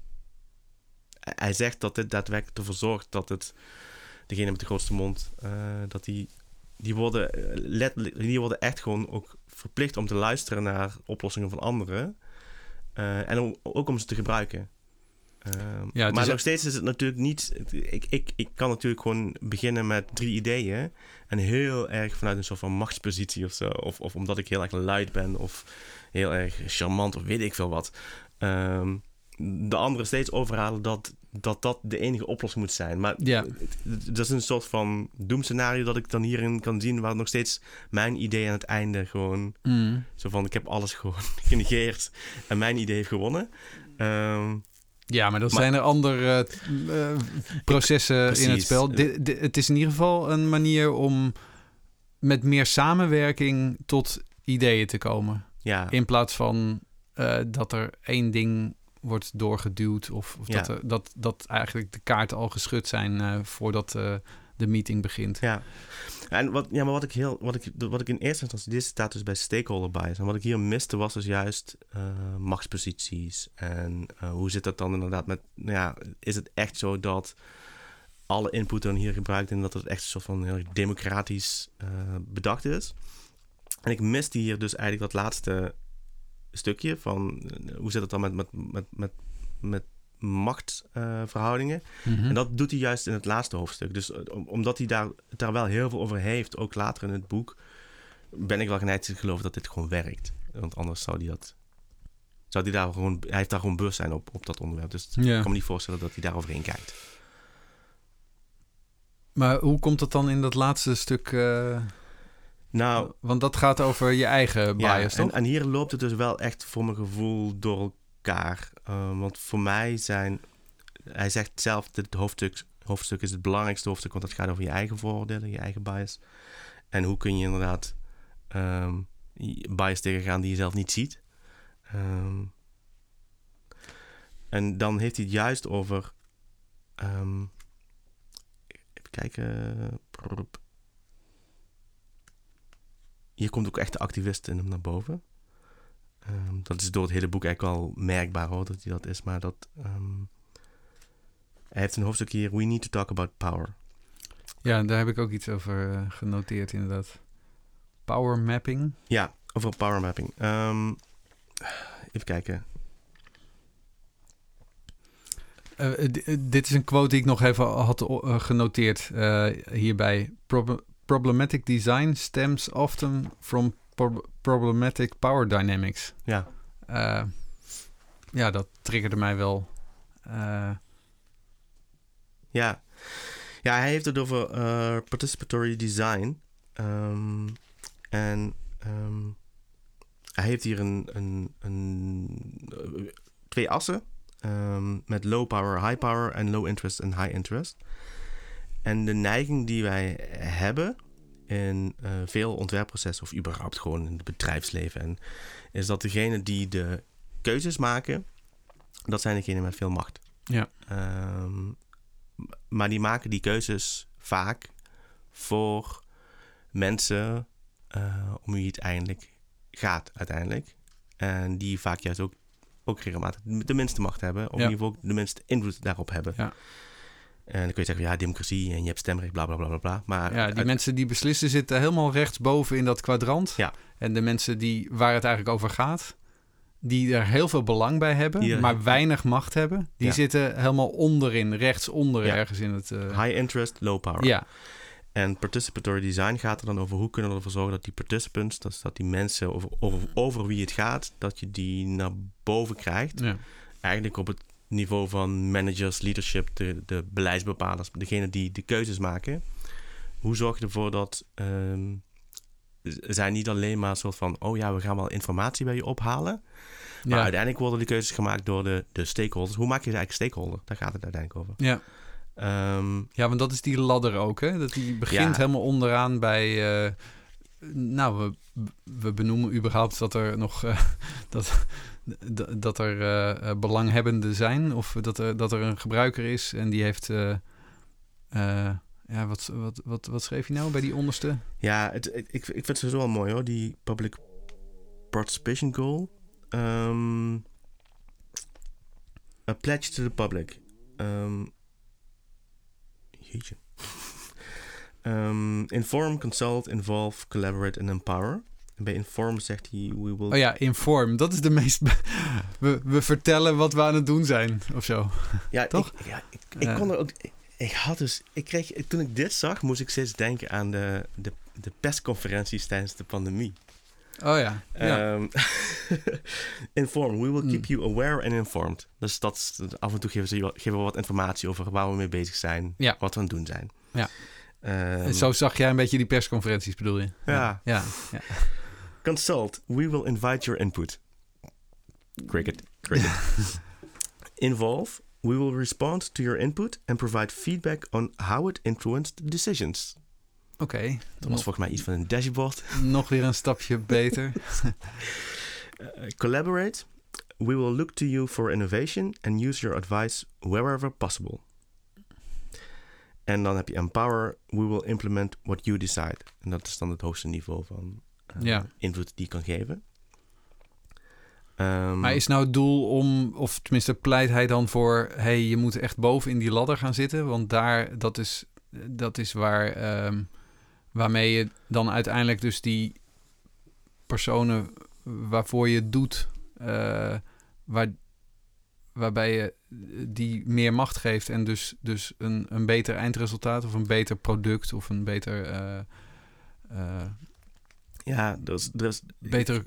hij- zegt dat dit daadwerkelijk ervoor zorgt dat het degene met de grootste mond, eh, dat die, die worden letterlijk, die worden echt gewoon ook verplicht om te luisteren naar oplossingen van anderen. En om- ook om ze te gebruiken. Ehm,
Ja,
maar nog steeds is het natuurlijk niet. Ik, ik, ik kan natuurlijk gewoon beginnen met drie ideeën. En heel erg vanuit een soort van machtspositie of zo. Of, of omdat ik heel erg luid ben. Of heel erg charmant. Of weet ik veel wat. Ehm, de anderen steeds overhalen dat, dat dat de enige oplossing moet zijn. Maar
Ja.
dat is een soort van doemscenario dat ik dan hierin kan zien. Waar nog steeds mijn idee aan het einde gewoon.
Mm.
Zo van: ik heb alles gewoon genegeerd. En mijn idee heeft gewonnen. Ehm,
Ja, maar dan
Maar-
zijn er andere eh, processen in het spel. Di- di- het is in ieder geval een manier om met meer samenwerking tot ideeën te komen.
ja.
In plaats van eh, dat er één ding wordt doorgeduwd of, of
Ja.
dat, er, dat, dat eigenlijk de kaarten al geschud zijn eh, voordat eh, de meeting begint.
Ja. En wat, ja, maar wat ik, heel, wat, ik, wat ik in eerste instantie... Dit staat dus bij stakeholder bias. En wat ik hier miste was dus juist eh, machtsposities. En eh, hoe zit dat dan inderdaad met... Nou ja, is het echt zo dat alle input dan hier gebruikt... en dat het echt een soort van heel democratisch eh, bedacht is? En ik miste hier dus eigenlijk dat laatste stukje van... hoe zit het dan met, met, met, met, met machtsverhoudingen?
Mhm.
En dat doet hij juist in het laatste hoofdstuk. Dus eh, om- omdat hij daar, daar wel heel veel over heeft, ook later in het boek, ben ik wel geneigd te geloven dat dit gewoon werkt. Want anders zou hij dat. Zou hij daar gewoon. Hij heeft daar gewoon bewustzijn op, op dat onderwerp. Dus ik
Ja.
kan me niet voorstellen dat hij daar overheen kijkt.
Maar hoe komt het dan in dat laatste stuk? eh,
Nou,
want dat gaat over je eigen
ja,
bias, toch?
en, en hier loopt het dus wel echt voor mijn gevoel door elkaar. Eh, want voor mij zijn hij zegt zelf het hoofdstuk, hoofdstuk is het belangrijkste hoofdstuk, want het gaat over je eigen vooroordelen, je eigen bias. En hoe kun je inderdaad um, bias tegengaan die je zelf niet ziet. Ehm, en dan heeft hij het juist over. Um, even kijken. Hier komt ook echt de activist in hem naar boven. Um, dat is door het hele boek eigenlijk wel merkbaar hoor, dat hij dat is. Maar dat. Um, hij heeft een hoofdstuk hier: We need to talk about power.
Ja, daar heb ik ook iets over uh, genoteerd, inderdaad. Power mapping.
Ja, over power mapping. Um, even kijken.
Uh, dit is een quote die ik nog even had uh, genoteerd hierbij. Pro problematic design stems often from pro problematic power dynamics.
Ja.
ja, dat triggerde mij wel.
ja. ja, hij heeft het over participatory design. Um, en um, hij heeft hier een, een, een twee assen um, met low power, high power en low interest en high interest. En de neiging die wij hebben in uh, veel ontwerpprocessen of überhaupt gewoon in het bedrijfsleven en, is dat degene die de keuzes maken, dat zijn degenen met veel macht.
Ja.
Um, maar die maken die keuzes vaak voor mensen uh, om wie het eindelijk gaat uiteindelijk. En die vaak juist ook, ook regelmatig de minste macht hebben. Of in ieder geval de minste invloed daarop hebben.
Ja.
En dan kun je zeggen, ja, democratie en je hebt stemrecht, bla bla bla bla. Maar
ja, die mensen die beslissen zitten helemaal rechtsboven in dat kwadrant.
Ja.
En de mensen die, waar het eigenlijk over gaat, die er heel veel belang bij hebben, maar weinig macht hebben, die zitten helemaal onderin, rechtsonder ja. ergens in het... Uh...
High interest, low power.
Ja.
En participatory design gaat er dan over hoe kunnen we ervoor zorgen dat die participants, dat, dat die mensen over, over, over wie het gaat, dat je die naar boven krijgt.
Ja.
Eigenlijk op het niveau van managers, leadership, de, de beleidsbepalers, degene die de keuzes maken. Hoe zorg je ervoor dat um, zij niet alleen maar een soort van, oh ja, we gaan wel informatie bij je ophalen. Maar ja. uiteindelijk worden die keuzes gemaakt door de, de stakeholders. Hoe maak je ze eigenlijk stakeholder? Daar gaat het uiteindelijk over.
Ja.
Um,
ja, want dat is die ladder ook, hè? Dat die begint helemaal onderaan bij... Uh, nou, we, benoemen überhaupt dat er nog... Uh, dat, dat er uh, belanghebbenden zijn. Of dat er, dat er een gebruiker is en die heeft... ja, wat, wat, wat, wat schreef je nou bij die onderste?
Ja, het, ik, ik vind het sowieso wel mooi hoor, die public participation goal. Um, a pledge to the public. Um, jeetje. Um, inform, consult, involve, collaborate en empower. En bij inform zegt hij... We will...
Oh ja, inform. Dat is de meest... we, we vertellen wat we aan het doen zijn, of zo.
Ja,
toch?
Ik, ja, ik, ik uh. kon er ook... Ik, had dus... Ik kreeg, toen ik dit zag, moest ik steeds denken aan de, de, de persconferenties tijdens de pandemie.
Oh ja. ja.
Um, inform. We will keep mm. you aware and informed. Dus dat af en toe geven, ze, geven we wat informatie over waar we mee bezig zijn.
Ja.
Wat we aan het doen zijn.
Ja. Um, zo zag jij een beetje die persconferenties, bedoel je?
Ja.
ja. ja.
Consult. We will invite your input. Cricket. Cricket. Involve. We will respond to your input and provide feedback on how it influenced decisions.
Oké. Okay.
Dat was volgens mij iets van een dashboard.
Nog weer een stapje beter.
uh, collaborate. We will look to you for innovation and use your advice wherever possible. En dan heb je empower. We will implement what you decide. En dat is dan het hoogste niveau van uh,
ja.
invloed die je kan geven.
Um, maar is nou het doel om, of tenminste pleit hij dan voor, hey, je moet echt boven in die ladder gaan zitten, want daar, dat is, dat is waar um, Waarmee je dan uiteindelijk dus die personen waarvoor je het doet, uh, waar, waarbij je die meer macht geeft en dus, dus een, een beter eindresultaat of een beter product of een beter. Uh, uh,
ja, dus, dus
beter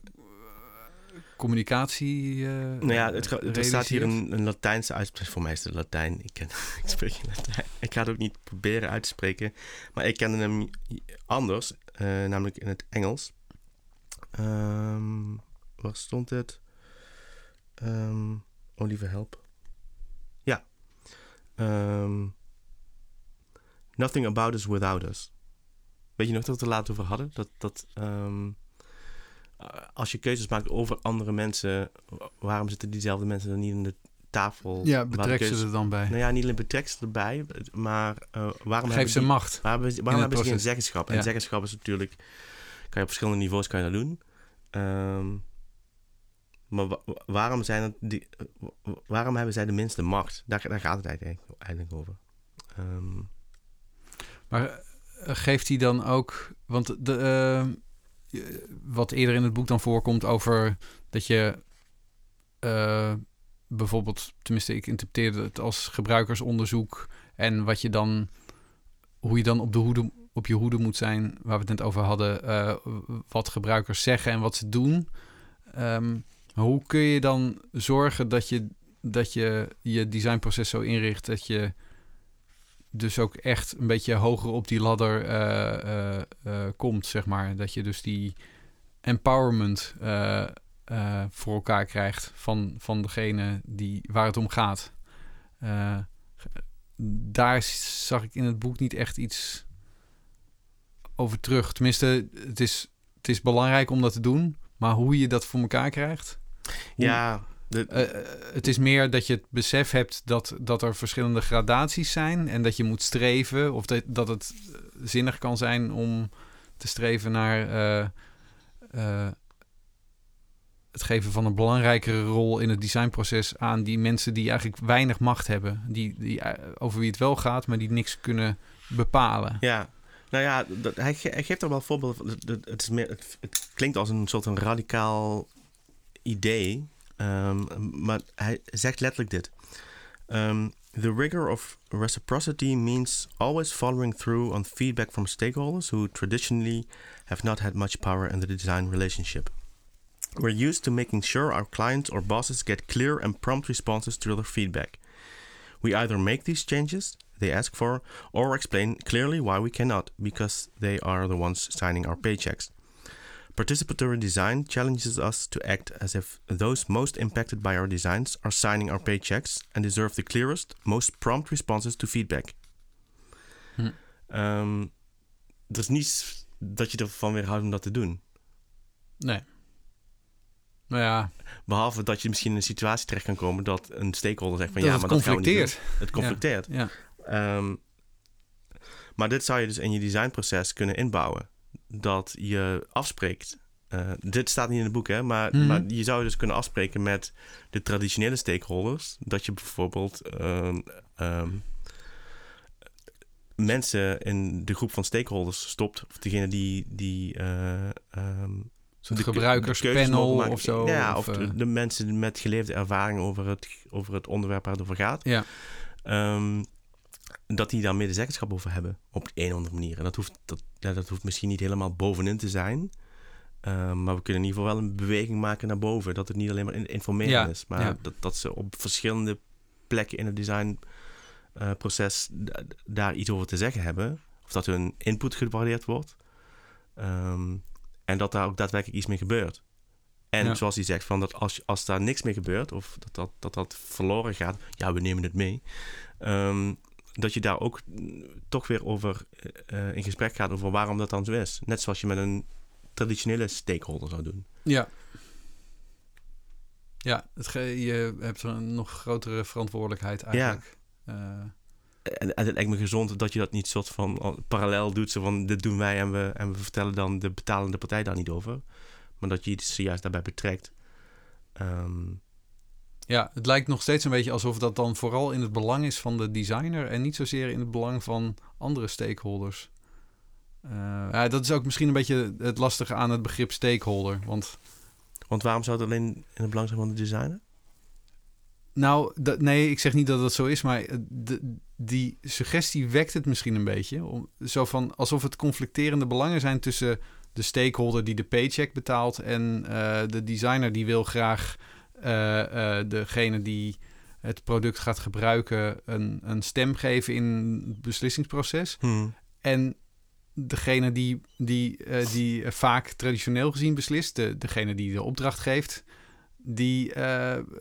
communicatie. Uh,
nou ja, het, er staat hier een, een Latijnse uitspraak. Voor mij is het Latijn. Ik, ken, ik spreek Latijn. Ik ga het ook niet proberen uit te spreken. Maar ik kende hem anders, namelijk in het Engels. Um, waar stond het? Um, oh, lieve help. Ja. ehm, Nothing about us without us. Weet je nog dat we het er later over hadden? Dat, dat ehm, als je keuzes maakt over andere mensen, waarom zitten diezelfde mensen dan niet in de tafel?
Ja, betrek ze er dan bij.
Nou ja, niet alleen betrek ze erbij, maar uh, waarom
Geef ze
die,
macht.
Waarom, waarom hebben ze geen zeggenschap? En zeggenschap is natuurlijk, kan je op verschillende niveaus kan je dat doen. Um, maar waarom, zijn het die, waarom hebben zij de minste macht? Daar, gaat het eigenlijk, over. Um,
maar eh, geeft hij dan ook... Want de, uh, wat eerder in het boek dan voorkomt over dat je... Uh, bijvoorbeeld, tenminste ik interpreteerde het als gebruikersonderzoek... en wat je dan... hoe je dan op, de hoede, op je hoede moet zijn... waar we het net over hadden... Wat gebruikers zeggen en wat ze doen... Um, hoe kun je dan zorgen dat je dat je je designproces zo inricht dat je dus ook echt een beetje hoger op die ladder uh, uh, komt, zeg maar. Dat je dus die empowerment voor elkaar krijgt van, van degene die, waar het om gaat. daar zag ik in het boek niet echt iets over terug. Tenminste, het is, het is belangrijk om dat te doen, maar hoe je dat voor elkaar krijgt.
Ja,
de... Uh, het is meer dat je het besef hebt dat, dat er verschillende gradaties zijn en dat je moet streven, of dat, dat het zinnig kan zijn om te streven naar uh, uh, het geven van een belangrijkere rol in het designproces aan die mensen die eigenlijk weinig macht hebben, die, die over wie het wel gaat, maar die niks kunnen bepalen.
Ja, nou ja, dat, hij, hij, geeft er wel voorbeelden. Het, het, is meer, het, het, klinkt als een soort een radicaal idee, um, maar hij zegt letterlijk dit. Um, the rigor of reciprocity means always following through on feedback from stakeholders who traditionally have not had much power in the design relationship. We're used to making sure our clients or bosses get clear and prompt responses to their feedback. We either make these changes they ask for or explain clearly why we cannot, because they are the ones signing our paychecks. Participatory design challenges us to act as if those most impacted by our designs are signing our paychecks and deserve the clearest, most prompt responses to feedback. Hm. Um, er is niets dat je ervan weerhoudt om dat te doen.
Nee. Nou ja.
Behalve dat je misschien in een situatie terecht kan komen dat een stakeholder zegt van ja, maar dat gaan we niet doen. Het conflicteert.
Ja. ja.
Um, maar dit zou je dus in je designproces kunnen inbouwen dat je afspreekt. Uh, dit staat niet in het boek, hè, maar, mhm. maar je zou dus kunnen afspreken met de traditionele stakeholders. Dat je bijvoorbeeld uh, um, mensen in de groep van stakeholders stopt. Of degene die. die um,
Zo'n gebruikerspanel of zo.
Ja, of, of de, de, mensen met geleefde ervaring over het, over het onderwerp waar het over gaat.
Ja.
Um, dat die daar medezeggenschap over hebben. Op een of andere manier. En dat hoeft, dat, ja, dat hoeft misschien niet helemaal bovenin te zijn. Uh, maar we kunnen in ieder geval wel een beweging maken naar boven. Dat het niet alleen maar informeren ja, is. Maar ja. dat, dat ze op verschillende plekken in het designproces uh, daar iets over te zeggen hebben. Of dat hun input gewaardeerd wordt. Um, en dat daar ook daadwerkelijk iets mee gebeurt. En ja. zoals hij zegt, van dat als, als daar niks mee gebeurt, of dat dat, dat, dat verloren gaat, ja, we nemen het mee. Um, dat je daar ook toch weer over uh, in gesprek gaat over waarom dat dan zo is. Net zoals je met een traditionele stakeholder zou doen.
Ja. Ja, het je hebt een nog grotere verantwoordelijkheid eigenlijk. Ja. Uh,
en, en, het lijkt me gezond dat je dat niet soort van parallel doet. Zo van, dit doen wij en we, en we vertellen dan de betalende partij daar niet over. Maar dat je het juist daarbij betrekt. Um,
ja, het lijkt nog steeds een beetje alsof dat dan vooral in het belang is van de designer en niet zozeer in het belang van andere stakeholders. Uh, ja, dat is ook misschien een beetje het lastige aan het begrip stakeholder. Want,
want waarom zou het alleen in het belang zijn van de designer?
Nou, dat, nee, ik zeg niet dat dat zo is, maar de, die suggestie wekt het misschien een beetje. Om, zo van alsof het conflicterende belangen zijn tussen de stakeholder die de paycheck betaalt en uh, de designer die wil graag degene die het product gaat gebruiken een, een stem geven in het beslissingsproces.
Hmm.
En degene die, die, uh, die vaak traditioneel gezien beslist, de, degene die de opdracht geeft, die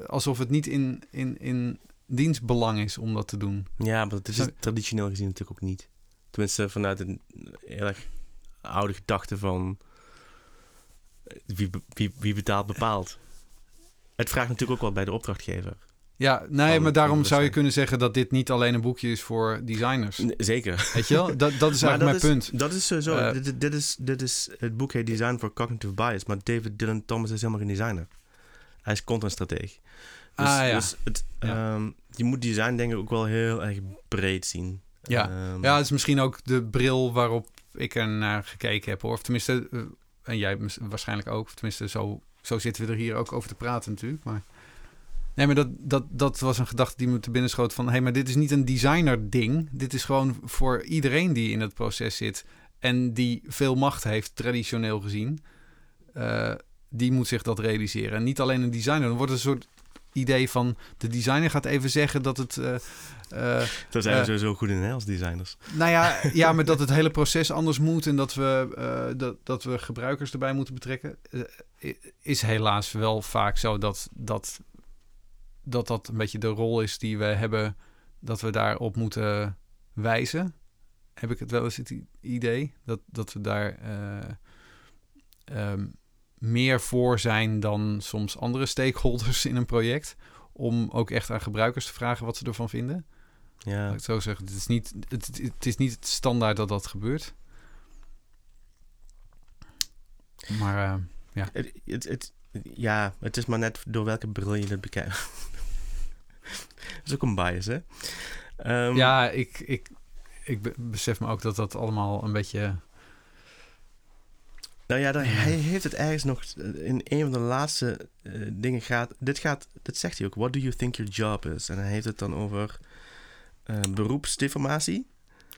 alsof het niet in, in, in dienstbelang is om dat te doen.
Ja, maar dat is traditioneel gezien natuurlijk ook niet. Tenminste, vanuit een heel erg oude gedachte van eh, wie, wie, wie betaalt bepaalt. Het vraagt natuurlijk ook wel bij de opdrachtgever.
Ja, nee, maar daarom zou je kunnen zeggen dat dit niet alleen een boekje is voor designers.
Zeker.
Weet je wel? Dat, dat is eigenlijk
dat
mijn
is,
punt.
Dat is sowieso.
Eh,
dit, dit is, dit is, het boek heet Design for Cognitive Bias, maar David Dylan Thomas is helemaal geen designer. Hij is contentstrateeg. Dus,
Ah, ja.
dus het,
Ja.
ehm, je moet design denk ik ook wel heel erg breed zien.
Ja.
Ehm,
Ja, het is misschien ook de bril waarop ik er naar gekeken heb, hoor. Of tenminste, eh, en jij waarschijnlijk ook. Of tenminste, zo, zo zitten we er hier ook over te praten natuurlijk. Maar, nee, maar dat, dat, dat was een gedachte die me te binnen schoot van... hé, hey, maar dit is niet een designer ding. Dit is gewoon voor iedereen die in het proces zit... en die veel macht heeft, traditioneel gezien... eh, die moet zich dat realiseren. En niet alleen een designer. Dan wordt een soort idee van... de designer gaat even zeggen dat het... eh,
Daar zijn we
eh,
sowieso goed in als designers.
nou ja, ja, maar dat het hele proces anders moet en dat we, eh, dat, dat we gebruikers erbij moeten betrekken, eh, is helaas wel vaak zo dat, dat dat dat een beetje de rol is die we hebben, dat we daarop moeten wijzen. Heb ik het wel eens het idee dat, dat we daar eh, ehm, meer voor zijn dan soms andere stakeholders in een project. Om ook echt aan gebruikers te vragen wat ze ervan vinden.
Ja.
Laat ik zo zeggen. Het is niet het, het- is niet standaard dat dat gebeurt. Maar eh,
Het, het, het- ja, het is maar net door welke bril je het bekijkt. dat is ook een bias, hè? Ehm,
ja, ik, ik, ik be- besef me ook dat dat allemaal een beetje...
Nou ja, daar-
Ja.
hij heeft het ergens nog eh, in een van de laatste eh, dingen gaat. Dit gaat, dit zegt hij ook. What do you think your job is? En hij heeft het dan over eh, beroepsdeformatie.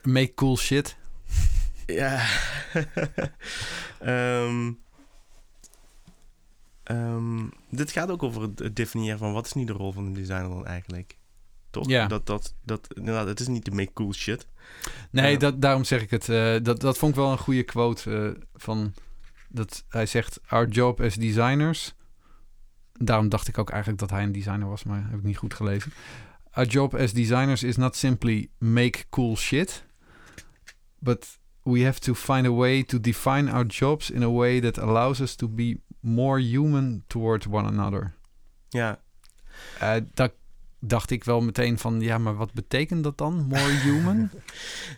Make cool shit.
Ja. Ehm, ehm, dit gaat ook over het, definiëren van wat is nu de rol van een designer dan eigenlijk. Toch?
Ja.
Dat, dat, dat, inderdaad, het is niet de make cool shit.
Nee,
Ja.
dat, daarom zeg ik het. eh, dat, dat vond ik wel een goede quote eh, van... Dat hij zegt, our job as designers... Daarom dacht ik ook eigenlijk dat hij een designer was, maar heb ik niet goed gelezen. Our job as designers is not simply make cool shit, but we have to find a way to define our jobs in a way that allows us to be more human towards one another.
Ja,
dat dacht ik wel meteen van, ja, maar wat betekent dat dan? More human?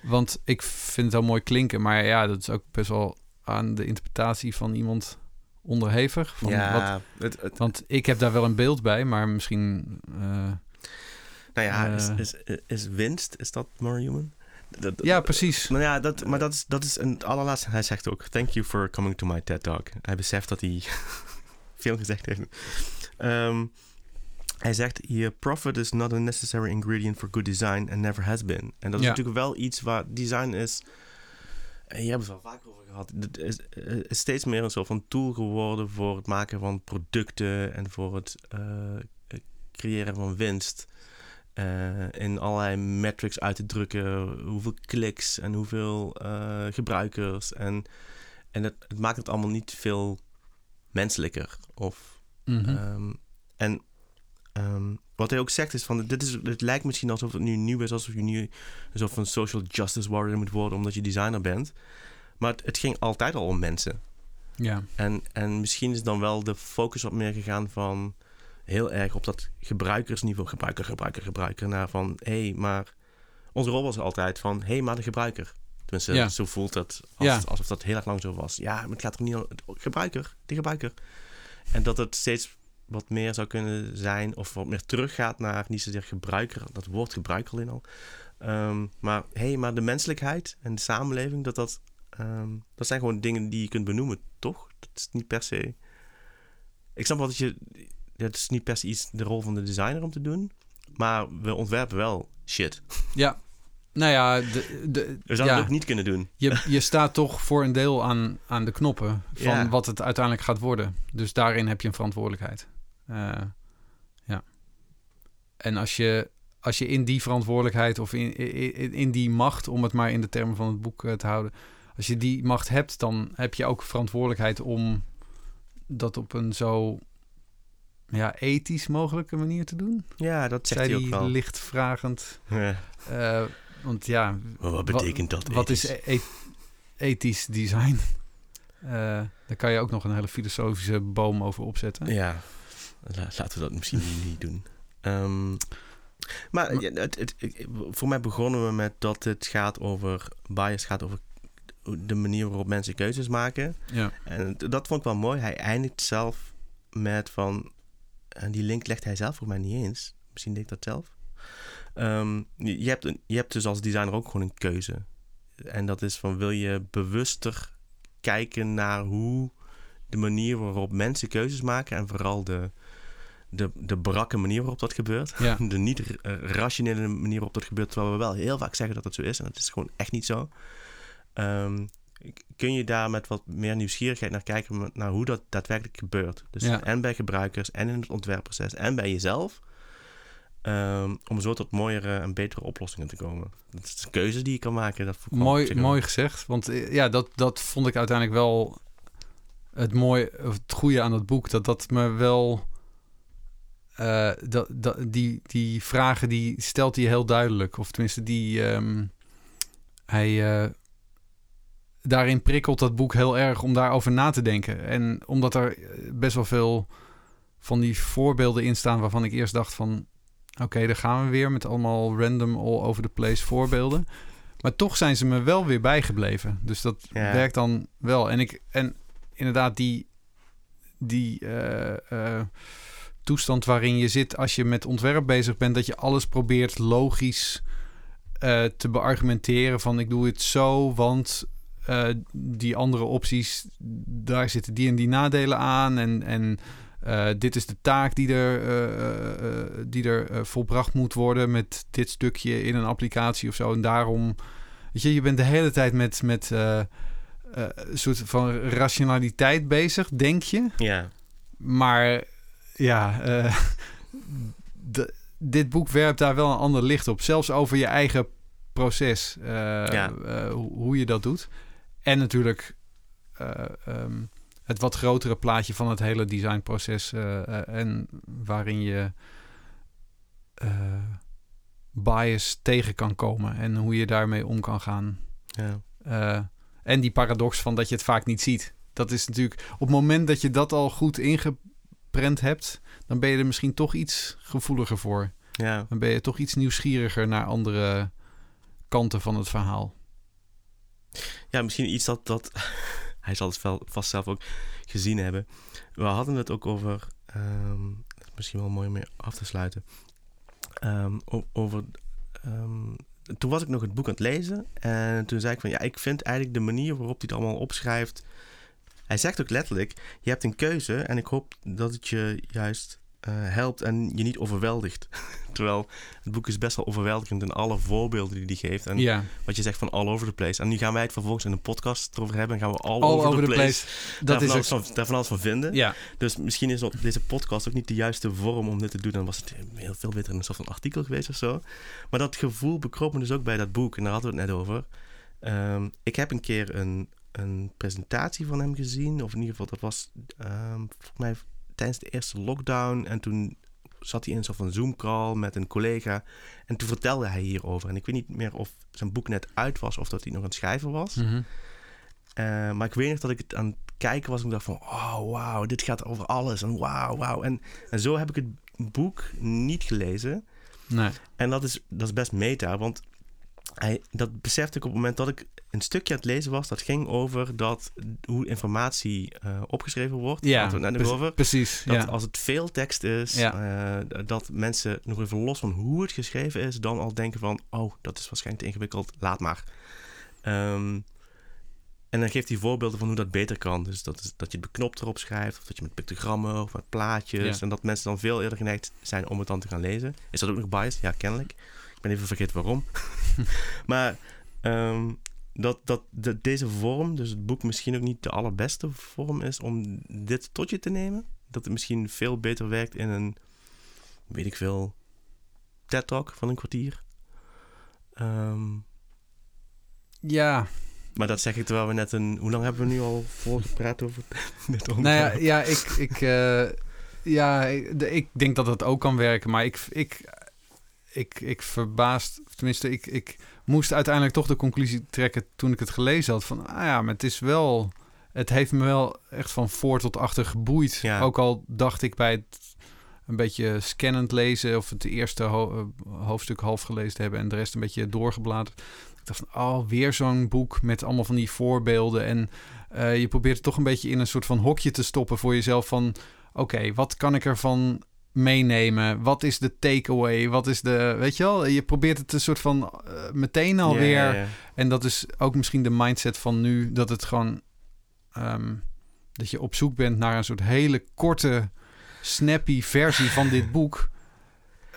Want ik vind het wel mooi klinken, maar ja, dat is ook best wel aan de interpretatie van iemand onderhevig. Van wat,
ja, het, het,
want ik heb daar wel een beeld bij, maar misschien... eh,
nou ja, is,
eh.
is, is winst, is dat more human? Dat-
ja, precies.
Nou ja, dat, maar dat is, dat is een allerlaatste. Hij zegt ook: Thank you for coming to my TED Talk. Hij beseft dat hij veel gezegd heeft. Ehm, hij zegt hier: Profit is not a necessary ingredient for good design and never has been. En dat is
Ja.
natuurlijk wel iets waar design is. En je hebt het wel vaker over gehad. Het is, eh, is steeds meer een soort van tool geworden voor het maken van producten en voor het eh, creëren van winst eh, in allerlei metrics uit te drukken. Hoeveel kliks en hoeveel eh, gebruikers. En, en het, het maakt het allemaal niet veel menselijker. Of,
Mhm.
ehm, en ehm, wat hij ook zegt is van... Dit is, het lijkt misschien alsof het nu nieuw is. Alsof je nu een soort van social justice warrior moet worden... omdat je designer bent. Maar het, het ging altijd al om mensen.
ja.
En, en misschien is dan wel de focus wat meer gegaan van heel erg op dat gebruikersniveau. Gebruiker, gebruiker, gebruiker. Naar van hé, hey, maar onze rol was altijd van hé, hey, maar de gebruiker. Tenminste,
Ja.
zo voelt het als,
Ja.
alsof dat heel erg lang zo was. Ja, maar het gaat er niet om gebruiker, de gebruiker. En dat het steeds wat meer zou kunnen zijn, of wat meer teruggaat naar niet zozeer gebruiker, dat woord gebruiker alleen al. Ehm, maar hé, hey, maar de menselijkheid en de samenleving, dat dat, ehm, dat zijn gewoon dingen die je kunt benoemen, toch? Dat is niet per se. Ik snap wel dat je. Het is niet per se iets de rol van de designer om te doen. Maar we ontwerpen wel shit.
ja. Nou ja, de, de,
We zouden
ja.
het ook niet kunnen doen.
Je, je staat toch voor een deel aan, aan de knoppen van
Ja.
wat het uiteindelijk gaat worden. Dus daarin heb je een verantwoordelijkheid. Eh, ja. En als je, als je in die verantwoordelijkheid of in, in, in die macht, om het maar in de termen van het boek eh, te houden, als je die macht hebt, dan heb je ook verantwoordelijkheid om dat op een zo ja, ethisch mogelijke manier te doen.
Ja, dat zegt
Zei
hij ook
hij
wel.
licht vragend.
Ja.
Eh, want ja,
Maar wat betekent dat?
wat is
ethisch?
e- e- ethisch design? Eh, daar kan je ook nog een hele filosofische boom over opzetten.
Ja, la- laten we dat misschien niet doen. Ehm, maar het, het, voor mij begonnen we met dat het gaat over bias, gaat over de manier waarop mensen keuzes maken.
Ja.
En dat vond ik wel mooi. Hij eindigt zelf met van, en die link legt hij zelf voor mij niet eens. Misschien deed ik dat zelf. Ehm, je, hebt een, je hebt dus als designer ook gewoon een keuze. En dat is van, wil je bewuster kijken naar hoe de manier waarop mensen keuzes maken en vooral de, de, de brakke manier waarop dat gebeurt.
Ja.
De niet eh, rationele manier waarop dat gebeurt, terwijl we wel heel vaak zeggen dat het zo is en dat is gewoon echt niet zo. Ehm, kun je daar met wat meer nieuwsgierigheid naar kijken naar hoe dat daadwerkelijk gebeurt. Dus
Ja.
en bij gebruikers en in het ontwerpproces en bij jezelf. Ehm, om zo tot mooiere en betere oplossingen te komen. Dat is een keuze die je kan maken. Dat
Mooi, mooi gezegd. Want eh, ja, dat, dat vond ik uiteindelijk wel het mooie, of het goede aan dat boek. Dat dat me wel. eh, dat, dat, die, die vragen die stelt hij heel duidelijk. Of tenminste, die. ehm, hij. eh, daarin prikkelt dat boek heel erg om daarover na te denken. En omdat er eh, best wel veel van die voorbeelden in staan waarvan ik eerst dacht van. Oké, daar gaan we weer met allemaal random all over the place voorbeelden. Maar toch zijn ze me wel weer bijgebleven. Dus dat
Ja.
werkt dan wel. En, ik, en inderdaad, die, die eh, eh, toestand waarin je zit als je met ontwerp bezig bent, dat je alles probeert logisch te beargumenteren. Van ik doe het zo, want eh, die andere opties, daar zitten die en die nadelen aan. En, en eh, dit is de taak die er, eh, die er volbracht moet worden met dit stukje in een applicatie of zo. En daarom, weet je, je bent de hele tijd met, met een soort van rationaliteit bezig, denk je.
Ja,
Maar ja, de- dit boek werpt daar wel een ander licht op. Zelfs over je eigen proces.
Ja.
hoe je dat doet. En natuurlijk eh, ehm, het wat grotere plaatje van het hele designproces. eh, eh, en waarin je bias tegen kan komen. En hoe je daarmee om kan gaan.
ja.
En die paradox van dat je het vaak niet ziet. Dat is natuurlijk op het moment dat je dat al goed ingeprent hebt, dan ben je er misschien toch iets gevoeliger voor.
ja.
Dan ben je toch iets nieuwsgieriger naar andere kanten van het verhaal.
Ja, misschien iets dat, dat hij zal het vast zelf ook gezien hebben. We hadden het ook over, ehm, misschien wel mooi om mee af te sluiten, Ehm, over, ehm, toen was ik nog het boek aan het lezen en toen zei ik van ja, ik vind eigenlijk de manier waarop hij het allemaal opschrijft. Hij zegt ook letterlijk, je hebt een keuze en ik hoop dat het je juist helpt en je niet overweldigt. Terwijl het boek is best wel overweldigend in alle voorbeelden die hij geeft. En
ja,
wat je zegt van all over the place. En nu gaan wij het vervolgens in een podcast erover hebben. En gaan we all,
all
over, the place,
Dat
daar,
is
van
ook,
van, daar van alles van vinden.
ja,
Dus misschien is deze podcast ook niet de juiste vorm om dit te doen. Dan was het heel veel beter in een soort van artikel geweest of zo. Maar dat gevoel bekroop me dus ook bij dat boek. En daar hadden we het net over. Ehm, ik heb een keer een, een presentatie van hem gezien. Of in ieder geval, dat was ehm, volgens mij tijdens de eerste lockdown. En toen zat hij in soort van Zoom-call met een collega. En toen vertelde hij hierover. En ik weet niet meer of zijn boek net uit was of dat hij nog aan het schrijven was.
Mhm.
Eh, maar ik weet nog dat ik het aan het kijken was en ik dacht van... Oh, wauw, dit gaat over alles. En wauw, wauw. En, en zo heb ik het boek niet gelezen.
nee,
En dat is, dat is best meta, want hij, dat besefte ik op het moment dat ik een stukje aan het lezen was. Dat ging over dat, hoe informatie eh, opgeschreven wordt.
Ja,
we net over.
precies,
Dat
ja.
als het veel tekst is,
Ja.
eh, dat mensen nog even los van hoe het geschreven is, dan al denken van, oh, dat is waarschijnlijk te ingewikkeld, laat maar. Ehm, en dan geeft hij voorbeelden van hoe dat beter kan. Dus dat, is, dat je het beknopt erop schrijft, of dat je met pictogrammen of met plaatjes.
Ja.
En dat mensen dan veel eerder geneigd zijn om het dan te gaan lezen. Is dat ook nog biased? Ja, kennelijk. Ik ben even vergeten waarom. maar ehm, dat, dat, dat deze vorm, dus het boek misschien ook niet de allerbeste vorm is om dit tot je te nemen. Dat het misschien veel beter werkt in een, weet ik veel, TED-talk van een kwartier. Ehm,
ja,
maar dat zeg ik terwijl we net een... Hoe lang hebben we nu al voorgepraat over dit
nou ja,
onderwerp?
ja ik, ik, eh, Ja, ik, de- ik denk dat het ook kan werken, maar ik, ik, ik, ik verbaasd, tenminste, ik, ik moest uiteindelijk toch de conclusie trekken toen ik het gelezen had van, ah ja, maar het is wel, het heeft me wel echt van voor tot achter geboeid.
Ja.
Ook al dacht ik bij het een beetje scannend lezen of het eerste ho- eh, hoofdstuk half gelezen hebben en de rest een beetje doorgebladerd. Ik dacht van, oh, weer zo'n boek met allemaal van die voorbeelden en eh, je probeert het toch een beetje in een soort van hokje te stoppen voor jezelf van, oké, wat kan ik ervan meenemen? Wat is de takeaway? Wat is de, weet je wel? Je probeert het een soort van eh, meteen alweer.
Ja, ja, ja.
En dat is ook misschien de mindset van nu, dat het gewoon, ehm, dat je op zoek bent naar een soort hele korte, snappy versie van dit boek.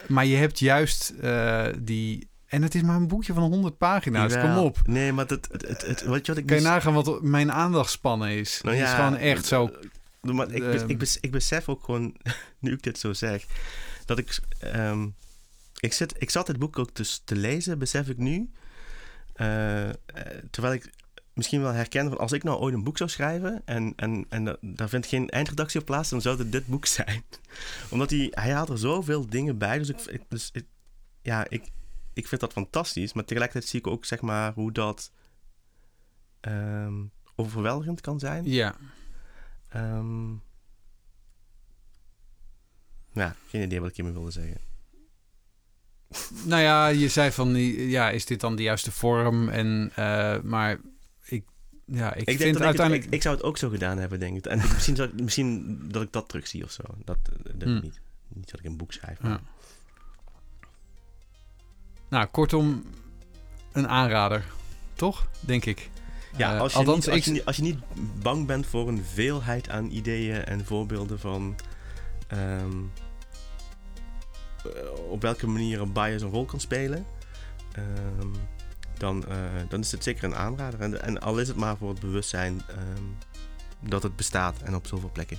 Maar je hebt juist eh, die, en het is maar een boekje van 100 pagina's, kom op.
Nee, maar het, het, het, het- weet je wat ik
Kan je
dus-
nagaan wat mijn aandachtspannen is?
Nou
Het is
ja,
gewoon echt zo
Eh, Maar ik,
Ehm.
ik, ik besef ook gewoon, nu ik dit zo zeg, dat ik... ehm, ik, zit, ik zat dit boek ook dus te lezen, besef ik nu. eh, eh, terwijl ik misschien wel herken van als ik nou ooit een boek zou schrijven en, en, en da- daar vindt geen eindredactie op plaats, dan zou het dit boek zijn. Omdat hij, hij haalt er zoveel dingen bij. Dus, ik, dus ik- ja, ik, ik vind dat fantastisch. Maar tegelijkertijd zie ik ook zeg maar hoe dat ehm, overweldigend kan zijn.
Ja,
Ehm ja, geen idee wat ik hiermee wilde zeggen.
nou ja, je zei van, ja, is dit dan de juiste vorm? En, eh, maar ik, ja, ik,
Ik,
vind
denk dat ik,
uiteindelijk...
het, ik, ik zou het ook zo gedaan hebben, denk ik. En ik- misschien, zou, misschien dat ik dat terugzie of zo. Dat, eh, dat
Hmm.
niet. Niet dat ik een boek schrijf.
Ja. Nou, kortom, een aanrader. Toch? Denk ik.
Ja,
Eh,
als, je
althans,
niet, als,
ik-
je niet, als je niet bang bent voor een veelheid aan ideeën en voorbeelden van ehm, eh, op welke manier een bias een rol kan spelen, ehm, dan, eh, dan is het zeker een aanrader. En, en al is het maar voor het bewustzijn ehm, dat het bestaat en op zoveel plekken.